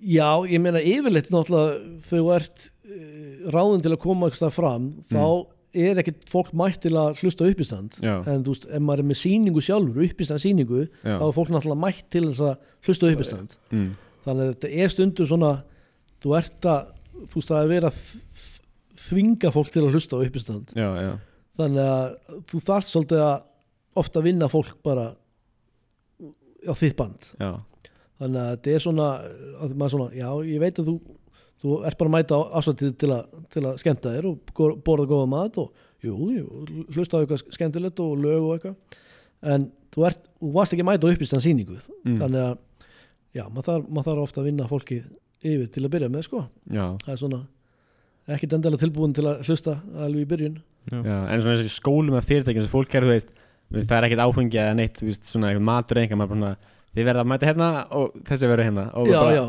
já, ég meina yfirleitt náttúrulega þú ert uh, ráðin til að koma eitthvað fram þá er ekkert fólk mætt til að hlusta uppistand en þú veist, ef maður er með sýningu sjálfur uppistand sýningu, já þá er fólk náttúrulega mætt til að hlusta uppistand mm. Þannig að þetta er stundu svona þú ert að, þú veist, að þ- þvinga fólk til að hlusta á já, þannig að þú þarft svolítið að ofta vinna fólk bara á þitt band. Já. Þannig að þetta er svona, svona já, ég veit að þú, þú ert bara að mæta á afsvættið til, til að skemmta þér og borða góða mat og jú, jú, hlusta á eitthvað skemmtilegt og lög og eitthvað. En þú, ert, þú varst ekki að mæta á uppistan sýningu mm. þannig að já, maður þarf, maður þarf ofta að vinna fólkið yfir til að byrja með sko. Já, það er svona ekkit endalega tilbúin til að hlusta alveg í byrjun. Já, en svona þessi skólum af fyrirtækjum sem fólk er, þú veist, veist það er ekkert áfengi eða neitt, þú veist, svona eitthvað matur svona, þið verða að mæta hérna og þessi verður hérna. Já, bara, já,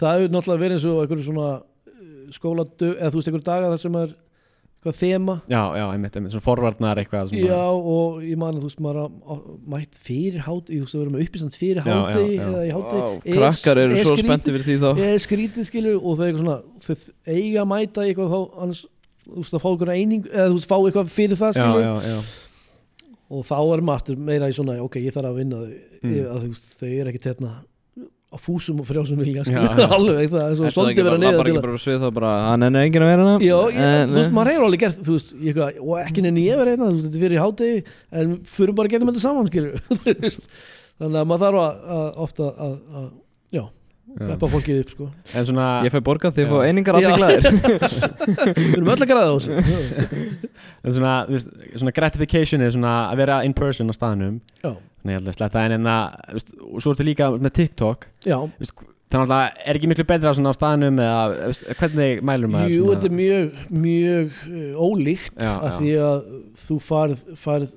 það hefur náttúrulega verið eins og einhverju svona skóladu eða þú veist einhverju daga þar sem er eitthvað þema já, já, einmitt, einmitt, svona forvarnar eitthvað svona, já og ég man að þú veist maður að- að mætt fyrir háti þú veist að vera með uppistand fyrir Já, já, háti já. eða í háti Vá, krakkar eru svo spenntið fyrir því þá er skrítið skilur og þau eitthvað svona þau eiga að mæta eitthvað þá annars þú veist að fá eitthvað eining eða þú veist fá eitthvað fyrir það já, skilur já, já, og þá er maður aftur meira í svona ok, ég þarf að vinna Mm. mm. að, þú veist, þau eru ekki hérna á fúsum og frjásum vilja *laughs* já. alveg það er svo það stoltið til ekki að svið þá bara hann er enginn að vera hana Já, ég, En, þú veist, maður hefur alveg gert veist, ég, og ekki nenni ég verið hérna þú veist, þetta er fyrir í hátegi en fyrir bara að geta með þetta saman *laughs* veist, þannig að maður þarf að, að ofta að, að já, já. Peppa fólkið upp sko. en svona Ég fæ borgað að Já. fá einingar allir glæðir *laughs* við erum öll að græða þessu. *laughs* En svona, veist, svona gratification er svona að vera in person á staðnum. Já, þannig ég held að sletta en en að, svo ertu líka með TikTok. Já, veist, þannig að er ekki miklu betra svona á staðnum eða hvernig mælur maður jú, svona, þetta er mjög mjög uh, ólíkt Já, að já. því að þú farð, farð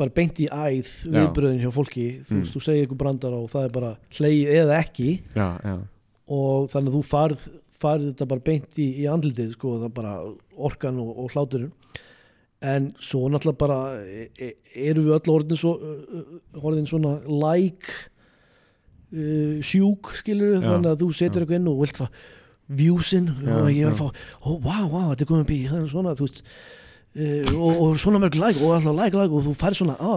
bara beint í æð viðbröðin hjá fólki. Þú, Mm. þú segir ykkur brandar og það er bara hleyið eða ekki. Já, já, og þannig að þú farð, farð þetta bara beint í, í andlitið sko, það orkan og, og hláturinn. En svo náttúrulega bara e, e, erum við öll orðin, svo, orðin svona like uh, sjúk skilur Já, þannig að þú setur eitthvað inn og vilt fá viewsin Já, og ég er að fá, ó, wow, wow, þetta er komið upp í það er svona, þú veist Uh, og, og svona mörg like og alltaf like like og þú fær svona á,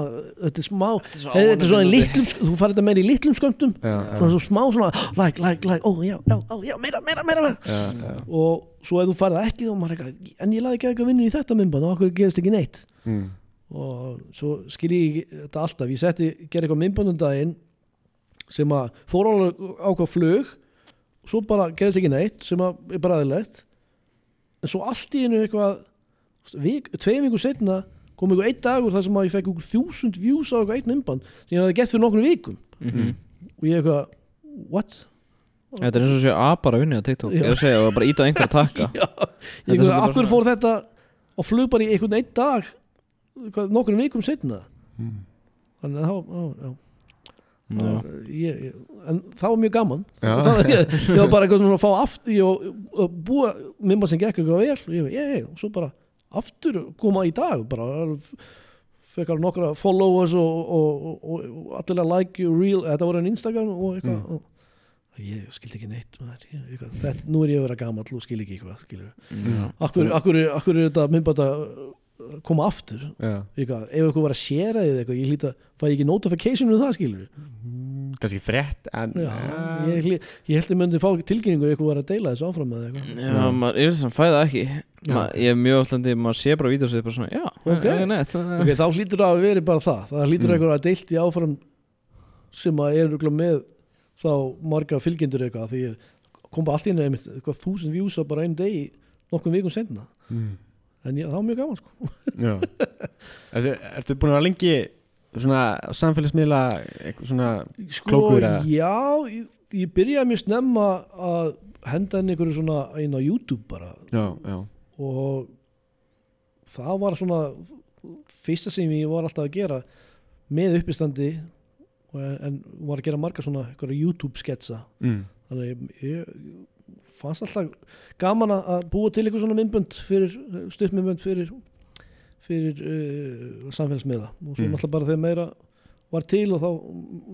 þetta er smá þetta er svona í litlum, sk- þú fær þetta meira í litlum skömmtum já, svona svo smá svona like, like, like, ó já, já, ó, já, meira, meira, meira, meira. já, já. og svo ef þú farið ekki þá maður eitthvað, en ég laði ekki eitthvað vinnu í þetta myndband og okkur gerist ekki neitt Mm. og svo skil ég ekki þetta alltaf, ég setti, gerði eitthvað myndband um daginn sem að fór alveg ákvað flug og svo bara gerist ekki neitt sem að er bara aðeinlegt en svo allt í einu eitthvað vik, tvei vikur setna kom eitthvað einn dagur þar sem að ég fekk eitthvað þúsund views á eitthvað eitt myndband sem ég hafði gett fyrir nokkrum vikum Mhm. og ég eitthvað, what? Þetta er eins og sé að bara unni á TikTok Já. Ég að segja að bara íta á einhver að taka *laughs* Já, Þetta ég eitthvað, akkur fór þetta á flug bara í einhvern einn dag eitthvað, nokkrum vikum setna Mm. þannig að. Það- ég, ég, en það var mjög gaman *laughs* það, ég, ég var bara eitthvað svona að fá aftur ég, og, og búa mimma sem gekk eitthvað vel og ég, ég, ég, og svo bara aftur koma í dag bara fekk alveg nokkra followers og, og, og, og, allir að like you real þetta voru en Instagram og eitthvað Mm. ég skildi ekki neitt þetta, nú er ég að vera gamall og skil ekki eitthvað. Já. akkur, akkur, akkur er þetta myndbætt að koma aftur. Já. eitthvað, ef eitthvað var að share eða eitthvað ég hlýta, fæ ég ekki notification um það skilur Mm, kannski frétt en Já, ég, hlý, ég held að myndi fá tilkynningu ef eitthvað var að deila þessu áfram með eitthvað. Já, maður er þess að fæða ekki. Ma, Ég er mjög alltaf, maður sé bara vídeos bara svona, já, Ok. það er nett ok, þá hlýtur það að veri bara það. Það hlýtur Mm. eitthvað að deilt í áfram sem að er með þá marga fylgjendur eitthvað því ég kom bara allt í einu einmitt eitthvað þúsund views á bara einu degi nokkrum vikum senna mm, en ég, það var mjög gaman sko. Ertu, ertu búin að vera lengi svona samfélagsmiðla eitthvað svona sko, Klókur eða? já, ég, ég byrjaði mjög snemma að henda inn einhverju svona inn á YouTube bara. Já, já, og það var svona fyrsta sem ég var alltaf að gera með uppistandi en var að gera marga svona YouTube sketsa mm, þannig að ég, ég fannst alltaf gaman að- að búa til eitthvað svona myndbönd fyrir, stuttmyndbönd fyrir fyrir uh, samfélagsmiðla. Og svo Mm. náttúrulega bara þegar meira var til og þá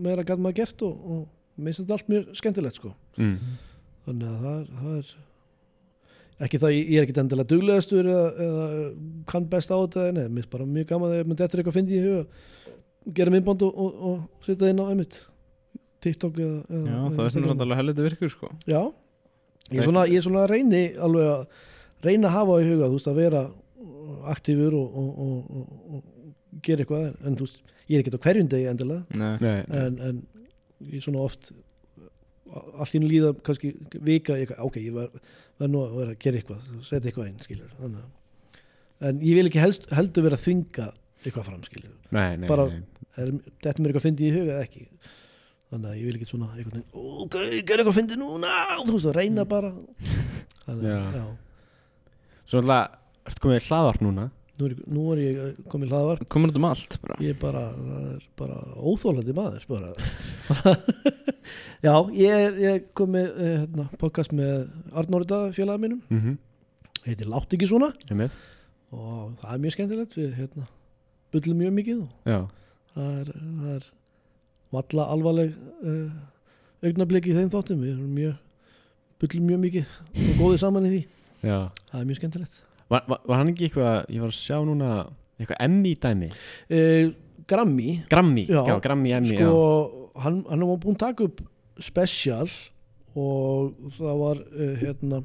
meira gæt maður gert og, og mér finnst þetta allt mjög skemmtilegt sko. Mm, þannig að það er, það er ekki það, ég er ekkit endilega duglegastur eða, eða kann best á þetta nei, mér finnst bara mjög gaman þegar mér dettur eitthvað fyndi í huga gera myndband og, og, og setja inn á einmitt. TikTok eða, eða Já, það er svona samt alveg helviti virkur sko. Já, ég er svona, ég er svona að reyni alveg að reyna að hafa í huga þú veist að vera aktífur og, og, og, og, og gera eitthvað en, en þú veist, ég er ekkert á hverjum degi endilega. Nei, nei, en, en ég er svona oft allt í henni líða kannski vika ég, ok, ég var, var nú að vera að gera eitthvað setja eitthvað inn, skilur þannig, að- en ég vil ekki helst, heldur vera að þvinga eitthvað fram, skilur nei, nei, Bara- nei. er, þetta mér eitthvað fyndi í huga eða ekki þannig að ég vil ekki svona eitthvað, ok, gera eitthvað fyndi núna þú veist, að reyna bara. *laughs* Þannig, Já. að, já. Svo alltaf, ertu komið í hlaðvarp núna? Nú, er, nú er ég komið í hlaðvarp. Komur þetta um allt bara. Ég er bara, það er bara óþólandi maður bara. *laughs* já, ég er, ég er komið eh, hérna, podcast með Arnórita félagið mínum. Mm -hmm. heitir Látt ekki svona. Ég og það er mjög skemmtilegt við hérna, bullum mjög mikið og Já, það er, það er valla alvarleg uh, augnablik í þeim þáttum. Við erum mjög bullum mjög mikið og góðið saman í því. Já. Það er mjög skemmtilegt. Var, var, var hann ekki eitthvað, ég var að sjá núna eitthvað Emmy dæmi? Uh, Grammy. Grammy, Já. já, Grammy Emmy sko, hann, hann var búinn að taka upp special og það var uh, hérna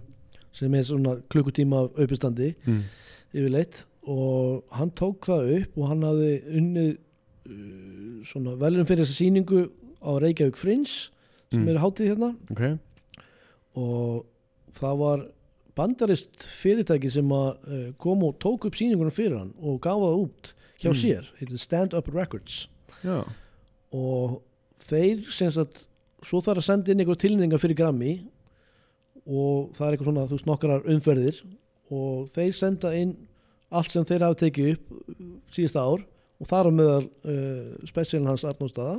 sem er svona klukkutíma uppistandi já. Mm. yfirleitt. Og hann tók það upp og hann hafði unnið svona velum fyrir þessa sýningu á Reykjavík Fringe sem Mm. er hátíð hérna. Ok, og það var bandarist fyrirtæki sem að uh, kom og tók upp sýninguna fyrir hann og gaf það út hjá Mm. sér, Stand Up Records. Já. Og þeir sem sagt svo þarf að senda inn einhver tilninga fyrir Grammy og það er eitthvað svona þú veist nokkrar umferðir. Og þeir senda inn allt sem þeir hafa tekið upp uh, síðasta ár og þar á meðal uh, spesialin hans Arnóstaða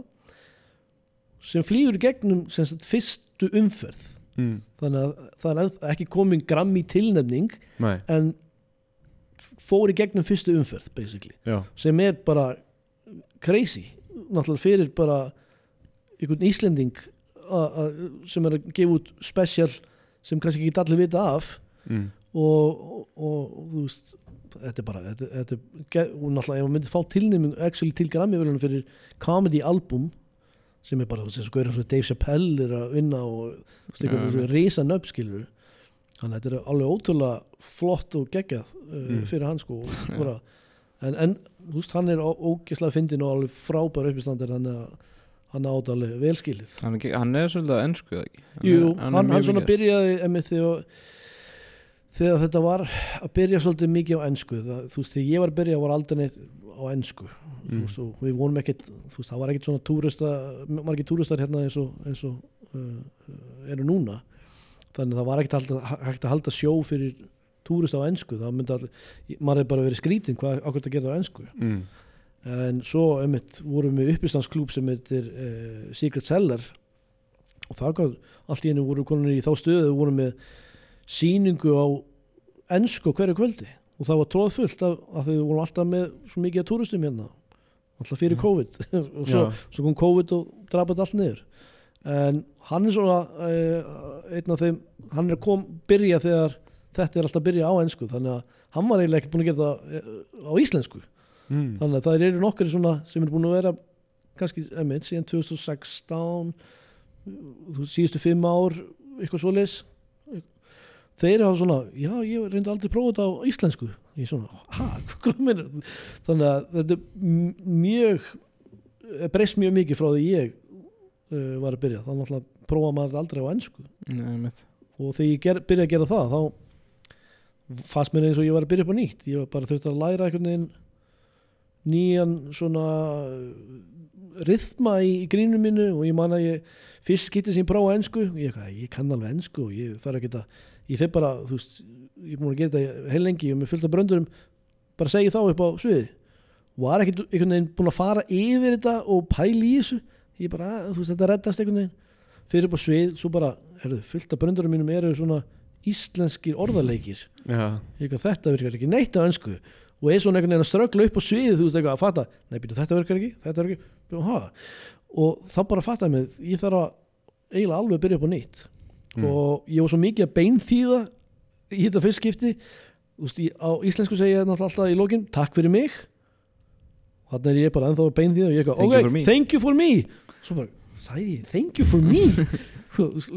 sem flýgur í gegnum sem sagt fyrstu umferð mm. þannig að það er ekki komin Grammy tilnefning Nei, en fór í gegnum fyrstu umferð sem er bara crazy náttúrulega fyrir bara einhvern Íslending a- a- sem er að gefa út special sem kannski ekki allir vita af mm. Og, og, þú veist þetta er bara þetta, þetta, er og náttúrulega ef maður myndi fá tilnefning actually til Grammy-velunum fyrir comedy album sem er bara þessu gauður eins og Dave Chappelle er að vinna og einhver einmitt. risa nöfn skilur þannig að þetta er alveg ótrúlega flott og geggjað uh, Mm. fyrir hann sko *laughs* bara, en, en þú veist, hann er ógeðslega fyndin og alveg frábær uppistandir þannig að hann átt alveg velskilið hann, hann er svolítið að ennsku eða ekki Hann Jú, hann, hann, svona byrjaði einmitt þegar, þegar þetta var að byrja svolítið mikið á ennsku það, þú veist, þegar ég var að byrja var aldrei á ennsku Mm. veist, og við vonum ekkert þú veist, það var ekkert svona túrista margir túristar hérna eins og, eins og uh, eru núna. Þannig að það var ekkert halda, hægt að halda sjó fyrir túrista á ennsku það myndi allir, maður hefði bara verið skrítin hvað ákvæmt að gera á ennsku Mm. en svo einmitt vorum við uppistandsklúb sem heitir uh, Secret Cellar. Og þar gaf allt í einu voru konunir í þá stöðu við vorum með sýningu á ennsku hverju kvöldi. Og það var tróð fullt af, af því við vorum alltaf með svo mikið af túristum hérna. Alltaf fyrir Já. COVID. *laughs* Og svo, svo kom COVID og drafði allt niður. En hann er svona uh, einn af þeim, hann er að kom byrja þegar þetta er alltaf að byrja á ensku. Þannig að hann var eiginlega ekki búin að gera það eh, á íslensku. Mm. þannig að það eru nokkri svona sem er búin að vera kannski, emitt, síðan 2016 þú veist, síðustu fimm ár eitthvað svoleiðis þeir hafa svona, já, ég reyndi aldrei að prófa þetta á íslensku. Ég svona, *laughs* þannig að þetta er mjög eh, breyst mjög mikið frá því ég uh, var að byrja, þá náttúrulega prófa maður aldrei á ennsku Nei, og þegar ég ger, byrja að gera það þá fannst mér eins og ég var að byrja upp á nýtt. Ég var bara þurft að læra einhvern veginn nýjan svona rithma í, í grínum mínu. Og ég man að ég fyrst skiptið sem ég prófa ensku ég, eitthvað, ég kann alveg ensku og ég þarf að ég fyrir bara, þú veist, ég er búin að gera þetta heil lengi og mér fylgta bröndurum bara segi þá upp á sviði var ekki einhvern veginn búin að fara yfir þetta og pæla í þessu? Ég bara, að, þú veist, þetta reddast einhvern veginn. Fyrir upp á svið, svo bara, herðu, fylgta bröndurum mínum eru svona íslenskir orðarleikir eitthvað, þetta virkar ekki neitt á önsku og er svona einhvern veginn að ströggla upp á svið þú veist eitthvað að fatta, nei býtu þetta virkar ekki þetta virkar ekki, og þá bara fatta mig, ég þarf að eiginlega alveg byrja upp á nýtt Mm. og ég var svo mikið að beinþýða í þetta fyrst skipti þú veist, ég, á íslensku segja ég náttúrulega alltaf í lokin takk fyrir mig. Og þannig er ég bara ennþá að beinþýða og ég Thank you for ok, me." thank you for me. Svo bara, sagði ég, thank you for me. *laughs*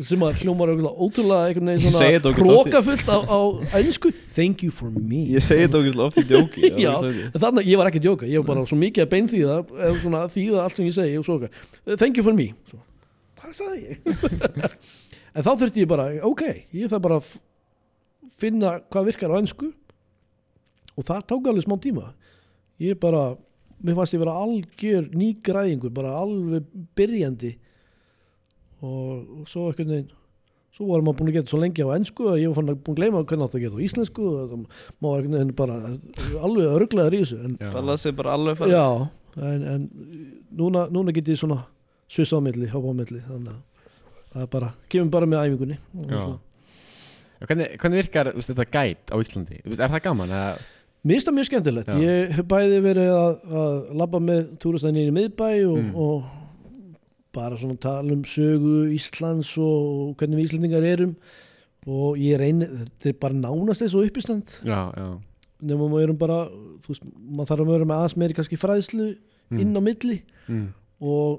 Sem að hljómar ótrúlega einhvern veginn svona hrókafullt á, á einsku thank you for me. Ég segi þetta okkur oft í djóki þannig að ég var ekki að djóka ég var bara svo mikið að beinþýða eða svona þýða allt sem ég segi og svo eitthvað. Thank you for me. Svo, hvað sagði ég *laughs* en þá þurfti ég bara, ok ég þarf bara að finna hvað virkar á ennsku og það tók alveg smá tíma. Ég bara, mér fannst ég vera algjör nýgræðingur, bara alveg byrjandi. Og, og svo einhvern veginn svo var maður búin að geta svo lengi á ennsku að ég var fann að búin að gleyma hvernig átt að geta á íslensku og það- maður var bara alveg örglaður í þessu en, já. En, en núna, núna get ég svona sviss á milli, hópa á milli þannig að það er bara, kemur bara með æfingunni. Hvernig, hvernig virkar veist, þetta gæt á Íslandi? Er það gaman? Eða? Mér finnst það mjög skemmtilegt, Já. ég hef bæði verið að, að labba með túristæðinni í miðbæ og, Mm. og bara svona tala um sögu Íslands og hvernig við Íslandingar erum og ég reyni, þetta er bara nánast eins og uppistand nema maður erum bara, þú veist, maður þarf að vera með aðeins meiri kannski fræðslu Mm. inn á milli mm. og,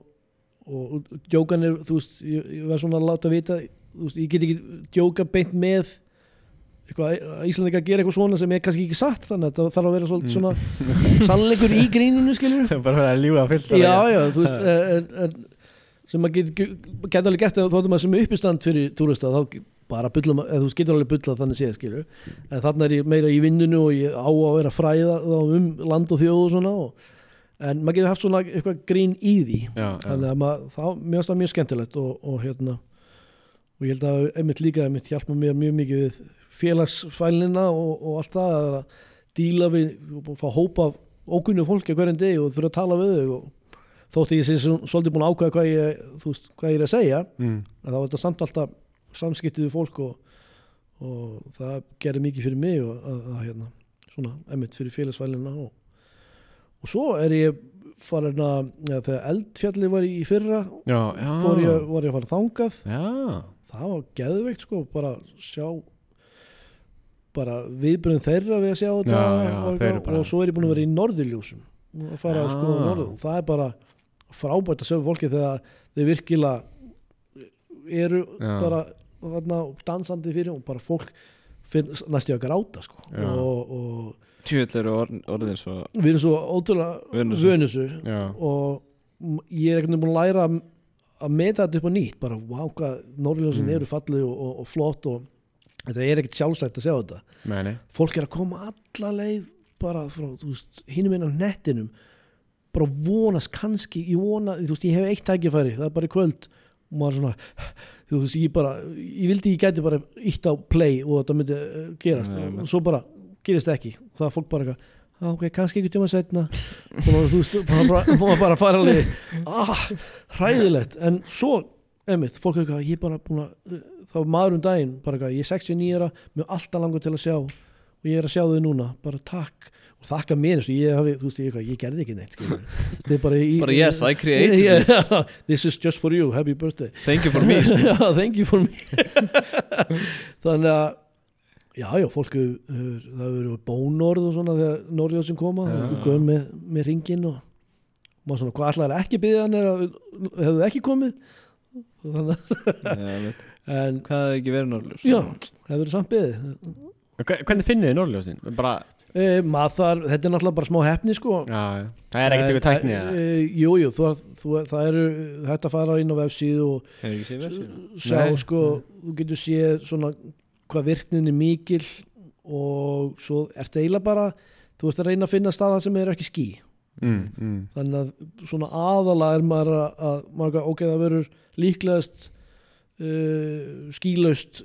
og djókan er, þú veist, ég, ég var svona að láta vita, þú veist, ég get ekki djóka beint með að Íslandingar gera eitthvað svona sem er kannski ekki satt þannig að það þarf að vera Mm. svona *laughs* sannleikur í gríninu, skilur *laughs* Bara að lífa fyllt já, já, þú veist en, en, sem maður get, get alveg gert eða þóttum maður sem er uppistand fyrir túrista þá bara bulla, eða þú getur alveg bullað þannig séð, skilur en þannig er ég meira í vinnunu og ég á að vera að fræða þá um land og þjóð og svona og, en maður getur haft svona eitthvað grín í því Já, þannig að maður, þá, mér finnst það mjög skemmtilegt og, og hérna og ég held að einmitt líka einmitt hjálpa mér mjög mikið við félagsfælina og, og allt það að díla við og fá hópa af ókunnu fólki hverjum degi og þurfa að tala við þau og þótt ég sé svo- svolítið búin að ákveða hvað ég, veist, hvað ég er að segja mm. en þá er þetta samt alltaf samskiptið við fólk og, og það gerir mikið fyrir mig og að, að hérna, svona, einmitt fyrir félagsfælina og, og svo er ég farin að, ja, þegar eldfjalli var í fyrra Já, já fór ég, var ég að fara þangað. Já, það var geðveikt sko bara sjá bara viðbröðum þeirra við að sjá þetta og, og svo er ég búin að vera í norðurljósum að fara að skoða norður. Og það er bara frábært að sjá fólki þegar þeir virkilega eru bara þarna, dansandi fyrir og bara fólk næstu að gráta sko. Og, og Tjöld eru orð, orðin svo við erum svo ótrúlega vönusu og ég er ekkert búin að læra að- meta þetta upp á nýtt bara wow hvað norðljósin Mm. eru fallið og, og, og flott og þetta er ekkert sjálfsagt að sjá þetta. Meni fólk er að koma alla leið bara frá, þú veist, hinum inn á nettinum bara vonast kannski ég vona, þú veist, ég hef eitt tækifæri það er bara í kvöld og maður svona þú veist, ég bara, ég vildi ég gæti bara ítt á play og þetta myndi uh, gerast. Nei, og svo bara gerist ekki. Það er fólk bara eitthvað "Ah, ok, kannski ekki tjóma setna og þú veist, maður bara, *laughs* fara alveg ah, hræðilegt. En svo, einmitt, fólk eitthvað ég er bara búin að, þá maður um daginn bara eitthvað, ég er 69 ára, mér er alltaf langur til að sjá og ég er að sjá þau núna, bara takk. Og þakka mér eins og ég hafi, þú veist, ég, ég gerði ekki neitt þetta er bara í Bara yes, I created *laughs* Yeah, this. this is just for you, happy birthday. Thank you for me *laughs* thank you for me. Þannig að já, já, fólk hefur það verið bónorð og svona þegar Norjóðsinn koma, Já. það er með, með ringin og maður svona, hvað allar ekki byggði hann er að hefðu ekki komið veit. en Hvað hefði ekki verið norðljós? já, hefur samt byggði Hve- Hvernig finnið þið Norrljósin? Bara, e, maður þetta er náttúrulega bara smá hefni sko já, já. Það er ekkert eitthvað tækni e, jú, jú, þú, þú, það eru þetta að fara inn á vefsíðu og sjá Nei. sko, þú getur séð svona hvað virknin er mikil og svo ertu eiginlega bara þú ert að reyna að finna staða sem er ekki ský. Mm, mm. þannig að svona aðalega er maður að, að maður, að, ok, það verður líklegast uh, skýlaust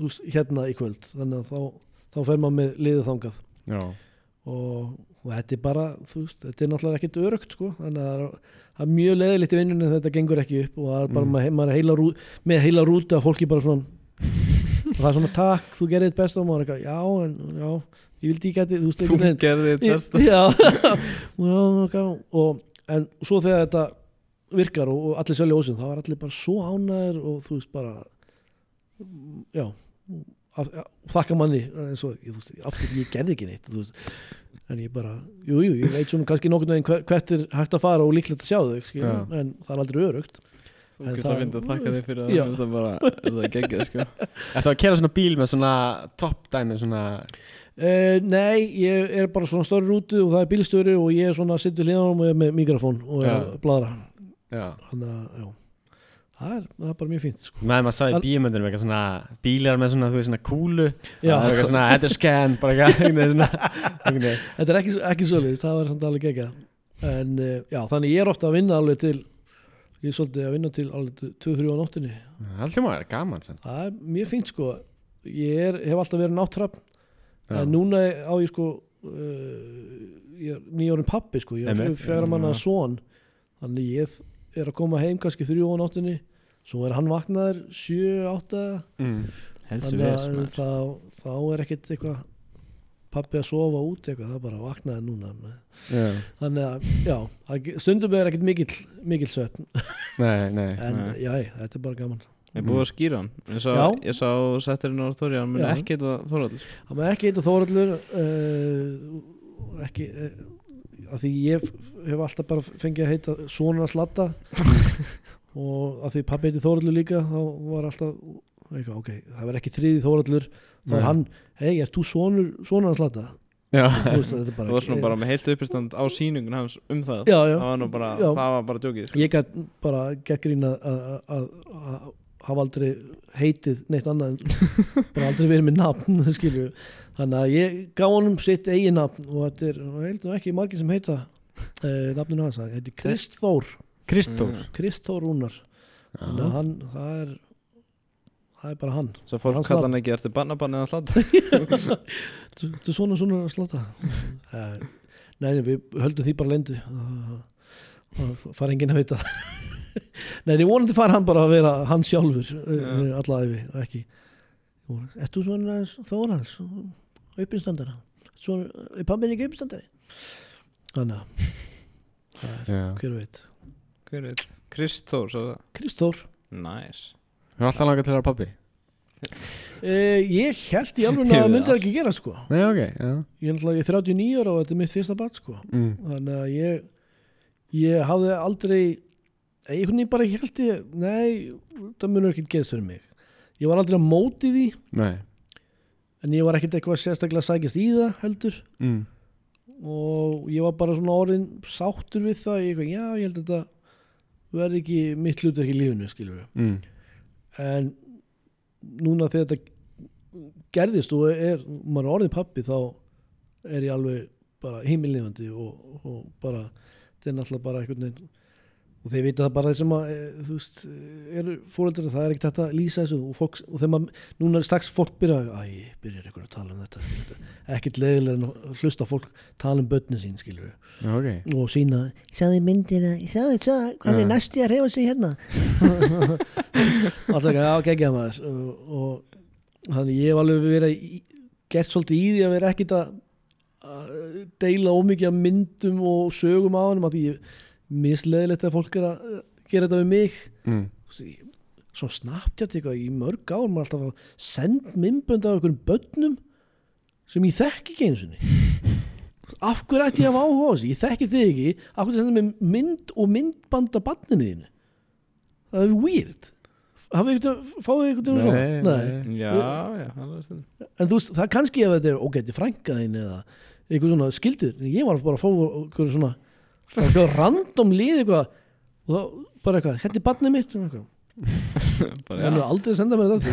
veist, hérna í kvöld. Þannig að þá, þá fer maður með liðið þangað. Og, og þetta er bara veist, þetta er náttúrulega ekkert örugt sko. Þannig að það er, er mjög leðilegt í vinnunni þetta gengur ekki upp og það er bara Mm. maður er heila rú, með heila rútu að fólki bara svona og það er svona takk, þú gerir þitt besta. Og maður er eitthvað, já, en já ég vildi ekki að þú veist, Þú gerði þitt besta. Já, *laughs* já, og, en svo þegar þetta virkar og, og allir sölja ósinn þá er allir bara svo ánæður og þú veist bara já af, af, þakka manni. Eins og, ég, þú veist, aftur ég gerði ekki neitt þú veist, en ég bara, jú, jú, ég veit svona kannski nokkurn veginn hver, hvert er hægt að fara og líklegt að sjá þau, en það er aldrei örugt Það- að finna að þakka þig fyrir Já. að það er bara, er það geggið sko *laughs* Ertu að kera svona bíl með svona topp dæmi svona Uh, nei, ég er bara svona stóri rútu og það er bílstjóri og ég er svona sittur hlýðanum og ég er með mikrofón og er Já. að bladra Já þannig að, já það er, það er bara mjög fínt sko. Með maður sá í bíumöndunum eitthvað svona bílar með svona, þú veist, svona kúlu Já. Það er eitthvað svona, þetta er scan Bara eitthvað, *laughs* eitthvað svona eitthvað. þetta er ekki, ekki svoleiðis, það var samt alveg gegja en uh, já, þannig ég er ofta að vinna alveg til ég er svolítið að vinna til alveg til 2-3 á nóttinni Alltaf maður er gaman sem. það er mjög fínt sko. Ég er, hef alltaf verið nátttrapp Já. en núna á ég sko uh, ég er nýjórinn pappi sko. Ég er fjara manna son. Þannig ég er að koma heim kannski 3 á nóttinni svo er hann vaknaður 7-8 mm. Þannig að þá, þá er ekkert eitthvað pappi að sofa út eitthvað, það bara vaknaði núna Já. þannig að, já, stundum er ekkert mikill, mikill svefn, Nei, nei en Nei. já, þetta er bara gaman. Ég búið að skýra hann Ég sá, Já. ég sá setturinn á stóri Hann muni ekki eitthvað þóraldur það með ekki eitthvað þórallur uh, ekki uh, að því ég hef alltaf bara fengið að heita sonur að slatta *laughs* og að því pappi heiti þórallur líka þá var alltaf eitthvað, ok, það verður ekki þriði þórallur þá er hann, hei, ert þú sonur, sonur að slatta Já, þú veist, þetta er bara Það var svona bara með heilt uppistand á sýningun hans um það. Já, já, Það var nú bara, Já. það var bara djókið sko. ég gætt bara gett grín að að- að að hafa aldrei heitið neitt annað en *laughs* bara aldrei verið með nafn *laughs* skilju, þannig að ég gaf honum sitt eigin nafn og þetta er og ég held nú ekki margir sem heita uh, nafninu hans, það heitir Kristór Kristór Mm. Kristór Rúnar. Þannig að hann, það er það er bara hann. Svo fólk kalla hann ekki Ertu bannabannið að slatta *laughs* þetta er svona svona slata. Uh, *laughs* nei, nei, við höldum því bara lendu það fara enginn að vita. *laughs* Nei, ég vonandi fara hann bara að vera hann sjálfur Já. uh, alla æfi og ekki Ertu svona Þórans uppinstandara svona, er pappin ekki uppinstandari þannig að er, hver veit. Hver veit? Kristór, svo það. Kristór. Nice Þú er alltaf langað til að vera pappi uh, ég held í alveg að Hefur það myndi allt. ekki gera sko. Nei, ok, já. Ég er náttúrulega ég er 39 ára og þetta er mitt fyrsta bat sko. Mm. þannig að ég ég hafði aldrei einhvern veginn bara held ég nei, það munur ekkert geðst fyrir mig. Ég var aldrei að móti því. Nei. En ég var ekkert eitthvað sérstaklega að sækjast í það heldur. Mm. og ég var bara svona orðin sáttur við það. Ég, eitthvað, já, ég held að þetta verði ekki mitt hlutverk í lífinu skilur við Mm. En núna þegar þetta gerðist og er, maður er orðin pappi þá er ég alveg bara heimilnefandi og, og bara þetta er náttúrulega bara einhvern veginn og þeir vita það bara þeir sem að e, þú veist, eru fóreldrar það er ekkert hægt að lýsa þessu. Og, fólk, og þegar maður, núna er strax fólk byrja æ, byrjar einhver að tala um þetta, þetta ekkert leiðilega en að hlusta fólk tala um börnin sín skilur við Já, ok. Og sína sjáðu myndina, sjáðu það hann er Já. næsti að reyfa sig hérna? *laughs* Alltaf ekki, já, geggja maður. Og, þannig ég hef alveg verið gert svolítið í því að vera ekkit að að deila ómikið myndum og sögum á hann að ég misleðilegt að fólk er að uh, gera þetta við mig. Mm. Svo eitthvað í mörg ár maður alltaf að senda myndbönd af einhverjum börnum sem ég þekki ekki einu sinni. Af hverju ætti ég að hafa áhuga á þessu? Ég þekki þig ekki, af hverju senda mér mynd og myndband af barninu þínu? Það er weird. Ykkur, fáið ykkur til svona? Nei, nei. Já, já, stundum en þú veist, það kannski ef þetta er ok, þetta er frænkaðin eða eitthvað svona skildur, en ég var bara að fá eitthvað svona eitthvað random lið eitthvað. Og það, bara eitthvað, hérna er barnið mitt. Svona eitthvað. *laughs* Já. er aldrei að senda mér þetta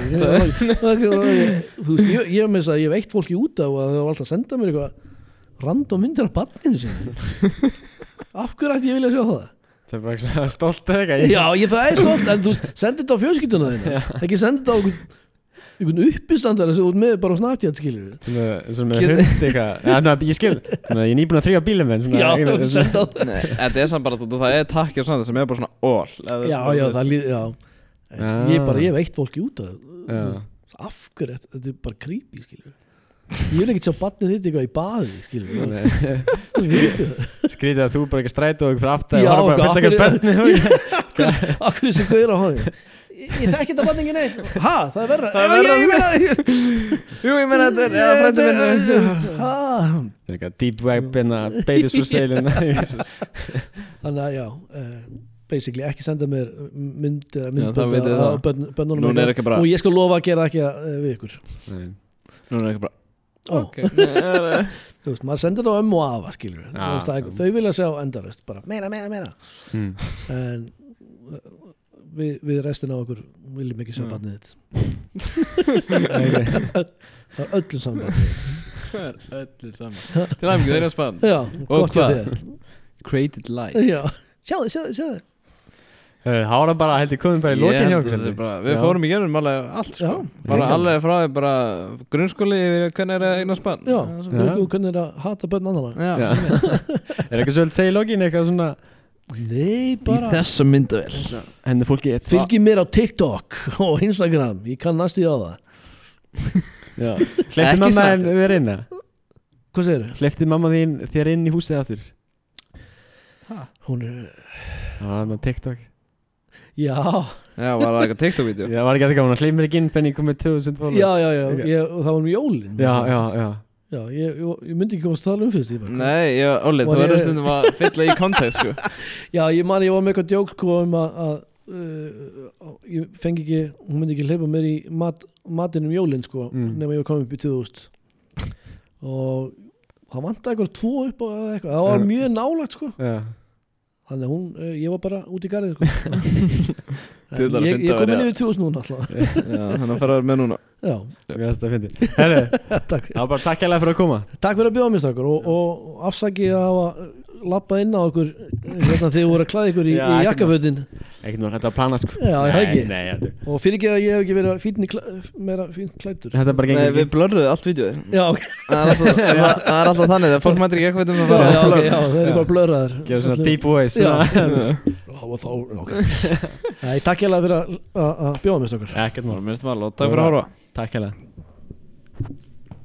*laughs* þú veist, ég, ég hef með þess að ég hef eitt fólki út af og það var alltaf að senda mér eitthvað random myndir af barninu sinni *laughs* af hverju ætti ég vilja sjá það? Það er bara svona stolt eða eitthvað. Já, ég það er stolt, en þú veist, sendi þetta á fjölskylduna þína. Ekki sendi þetta á einhvern, uppistandara sem þú ert með bara á Snapchat skilur Svona, svona Get- hund eitthvað. Ég skil. Svona, ég er nýbúin að þrjá bílum en þetta er samt bara, þú, það er takki og svona sem er bara svona all já, svona, já, það líð, ég bara, ég hef eitt fólki út af Já. af hverju, þetta- er bara creepy skilur ég vil ekki sjá barnið þitt eitthvað í baði skilur Nei, Skrítið að þú bara ekki strætið og ekki fyrir aftan Já, og horfa bara fyrst ekki hverju- bönni Akkur þessi gauður á hann Ég, þekki þetta barn ekki neitt. Ha, það er verra. Það er Já, verra. ég meina *laughs* Jú, ég meina þetta er, eða frændi minn. Ha. Það er eitthvað deep web in a babies for sale Þannig að já uh, Basically ekki senda mér mynd eða Já, það vitið myndbönd það. á bara- Og ég skal lofa að gera það ekki uh, við ykkur. Nei. Núna er ekki bara Ok, *laughs* Þú veist, maður sendir það á ömmu og afa skilur. Þau vilja sjá endarist bara meira, meira, meira. Mm. En við, við restin á okkur viljum ekki sjá Já. barnið þitt Það er öllum saman Það er öllu saman Til aðeins, þeir eru spann hjá hvað? Created life Já, sjáðu, sjáðu, sjáðu það bara heldur komum bara í Ég lokin hjá er við Já. fórum í gerðum alveg allt sko. Já. bara alveg frá því bara grunnskóli yfir hvernig er að eigna spann er og og hvernig er að hata börn. Já. *laughs* Er eitthvað svolítið að segja í lokin eitthvað svona Nei, bara þessa myndavel Henni fólki Fylgi mér á TikTok og Instagram. Ég kann næstu í á það. *laughs* Hleypti Ekki mamma Snapchat. þín þér inn eða? Hvað segirðu? Hleypti mamma þín þér inn í húsið aftur? Hún er Það var á TikTok. Já, Já, var það eitthvað TikTok-vídeó? Já, var ekki að það gaman að hleyp mér ekki inn Benni komið 2000 followers. Já, já, já. Ég, og Það var um jólin. Já, já, já Já, ég, ég, myndi ekki komast að tala um fyrst Nei, ég, Óli, þú verður stundum að fylla í kontekst sko. *laughs* Já, ég man ég var með eitthvað djók sko um að, að uh, ég fengi ekki, hún myndi ekki hleypa mér í mat, matinn um jólin sko Mm. nema ég var komin upp í 2000 og það vantaði eitthvað tvo upp og eitthvað, það var Já. mjög nálagt sko Já, þannig að hún, uh, ég var bara út í garðið sko *laughs* Ég, ég að kom inn yfir 2000 núna alltaf. Já, þannig að fara með núna. *laughs* Já, Herru, *laughs* takk það var bara takk hérlega fyrir að koma. Takk fyrir að bjóða mér strákar og, og afsaki að hafa lappað inn á okkur hérna þegar þið voru að klæða ykkur í, í ekki jakkafötin. Ekkert nú, þetta var planað sko. Já, það ekki. Nei, nei, þetta og fyrir ekki að ég hef ekki verið fín í klæ, meira fín bara Nei, við ekki blörruðum allt vídeoð Já, ok, Það er alltaf, það, *laughs* það er þannig þegar fólk mætir ekki eitthvað um að fara já, að ok, blurra. já, þeir eru bara blöraðar Gera svona deep voice. *laughs* Nei, takk hérlega fyrir að- að að bjóða mér strákar. Ekkert mál, minnst mál og takk fyrir að horfa. Takk hérlega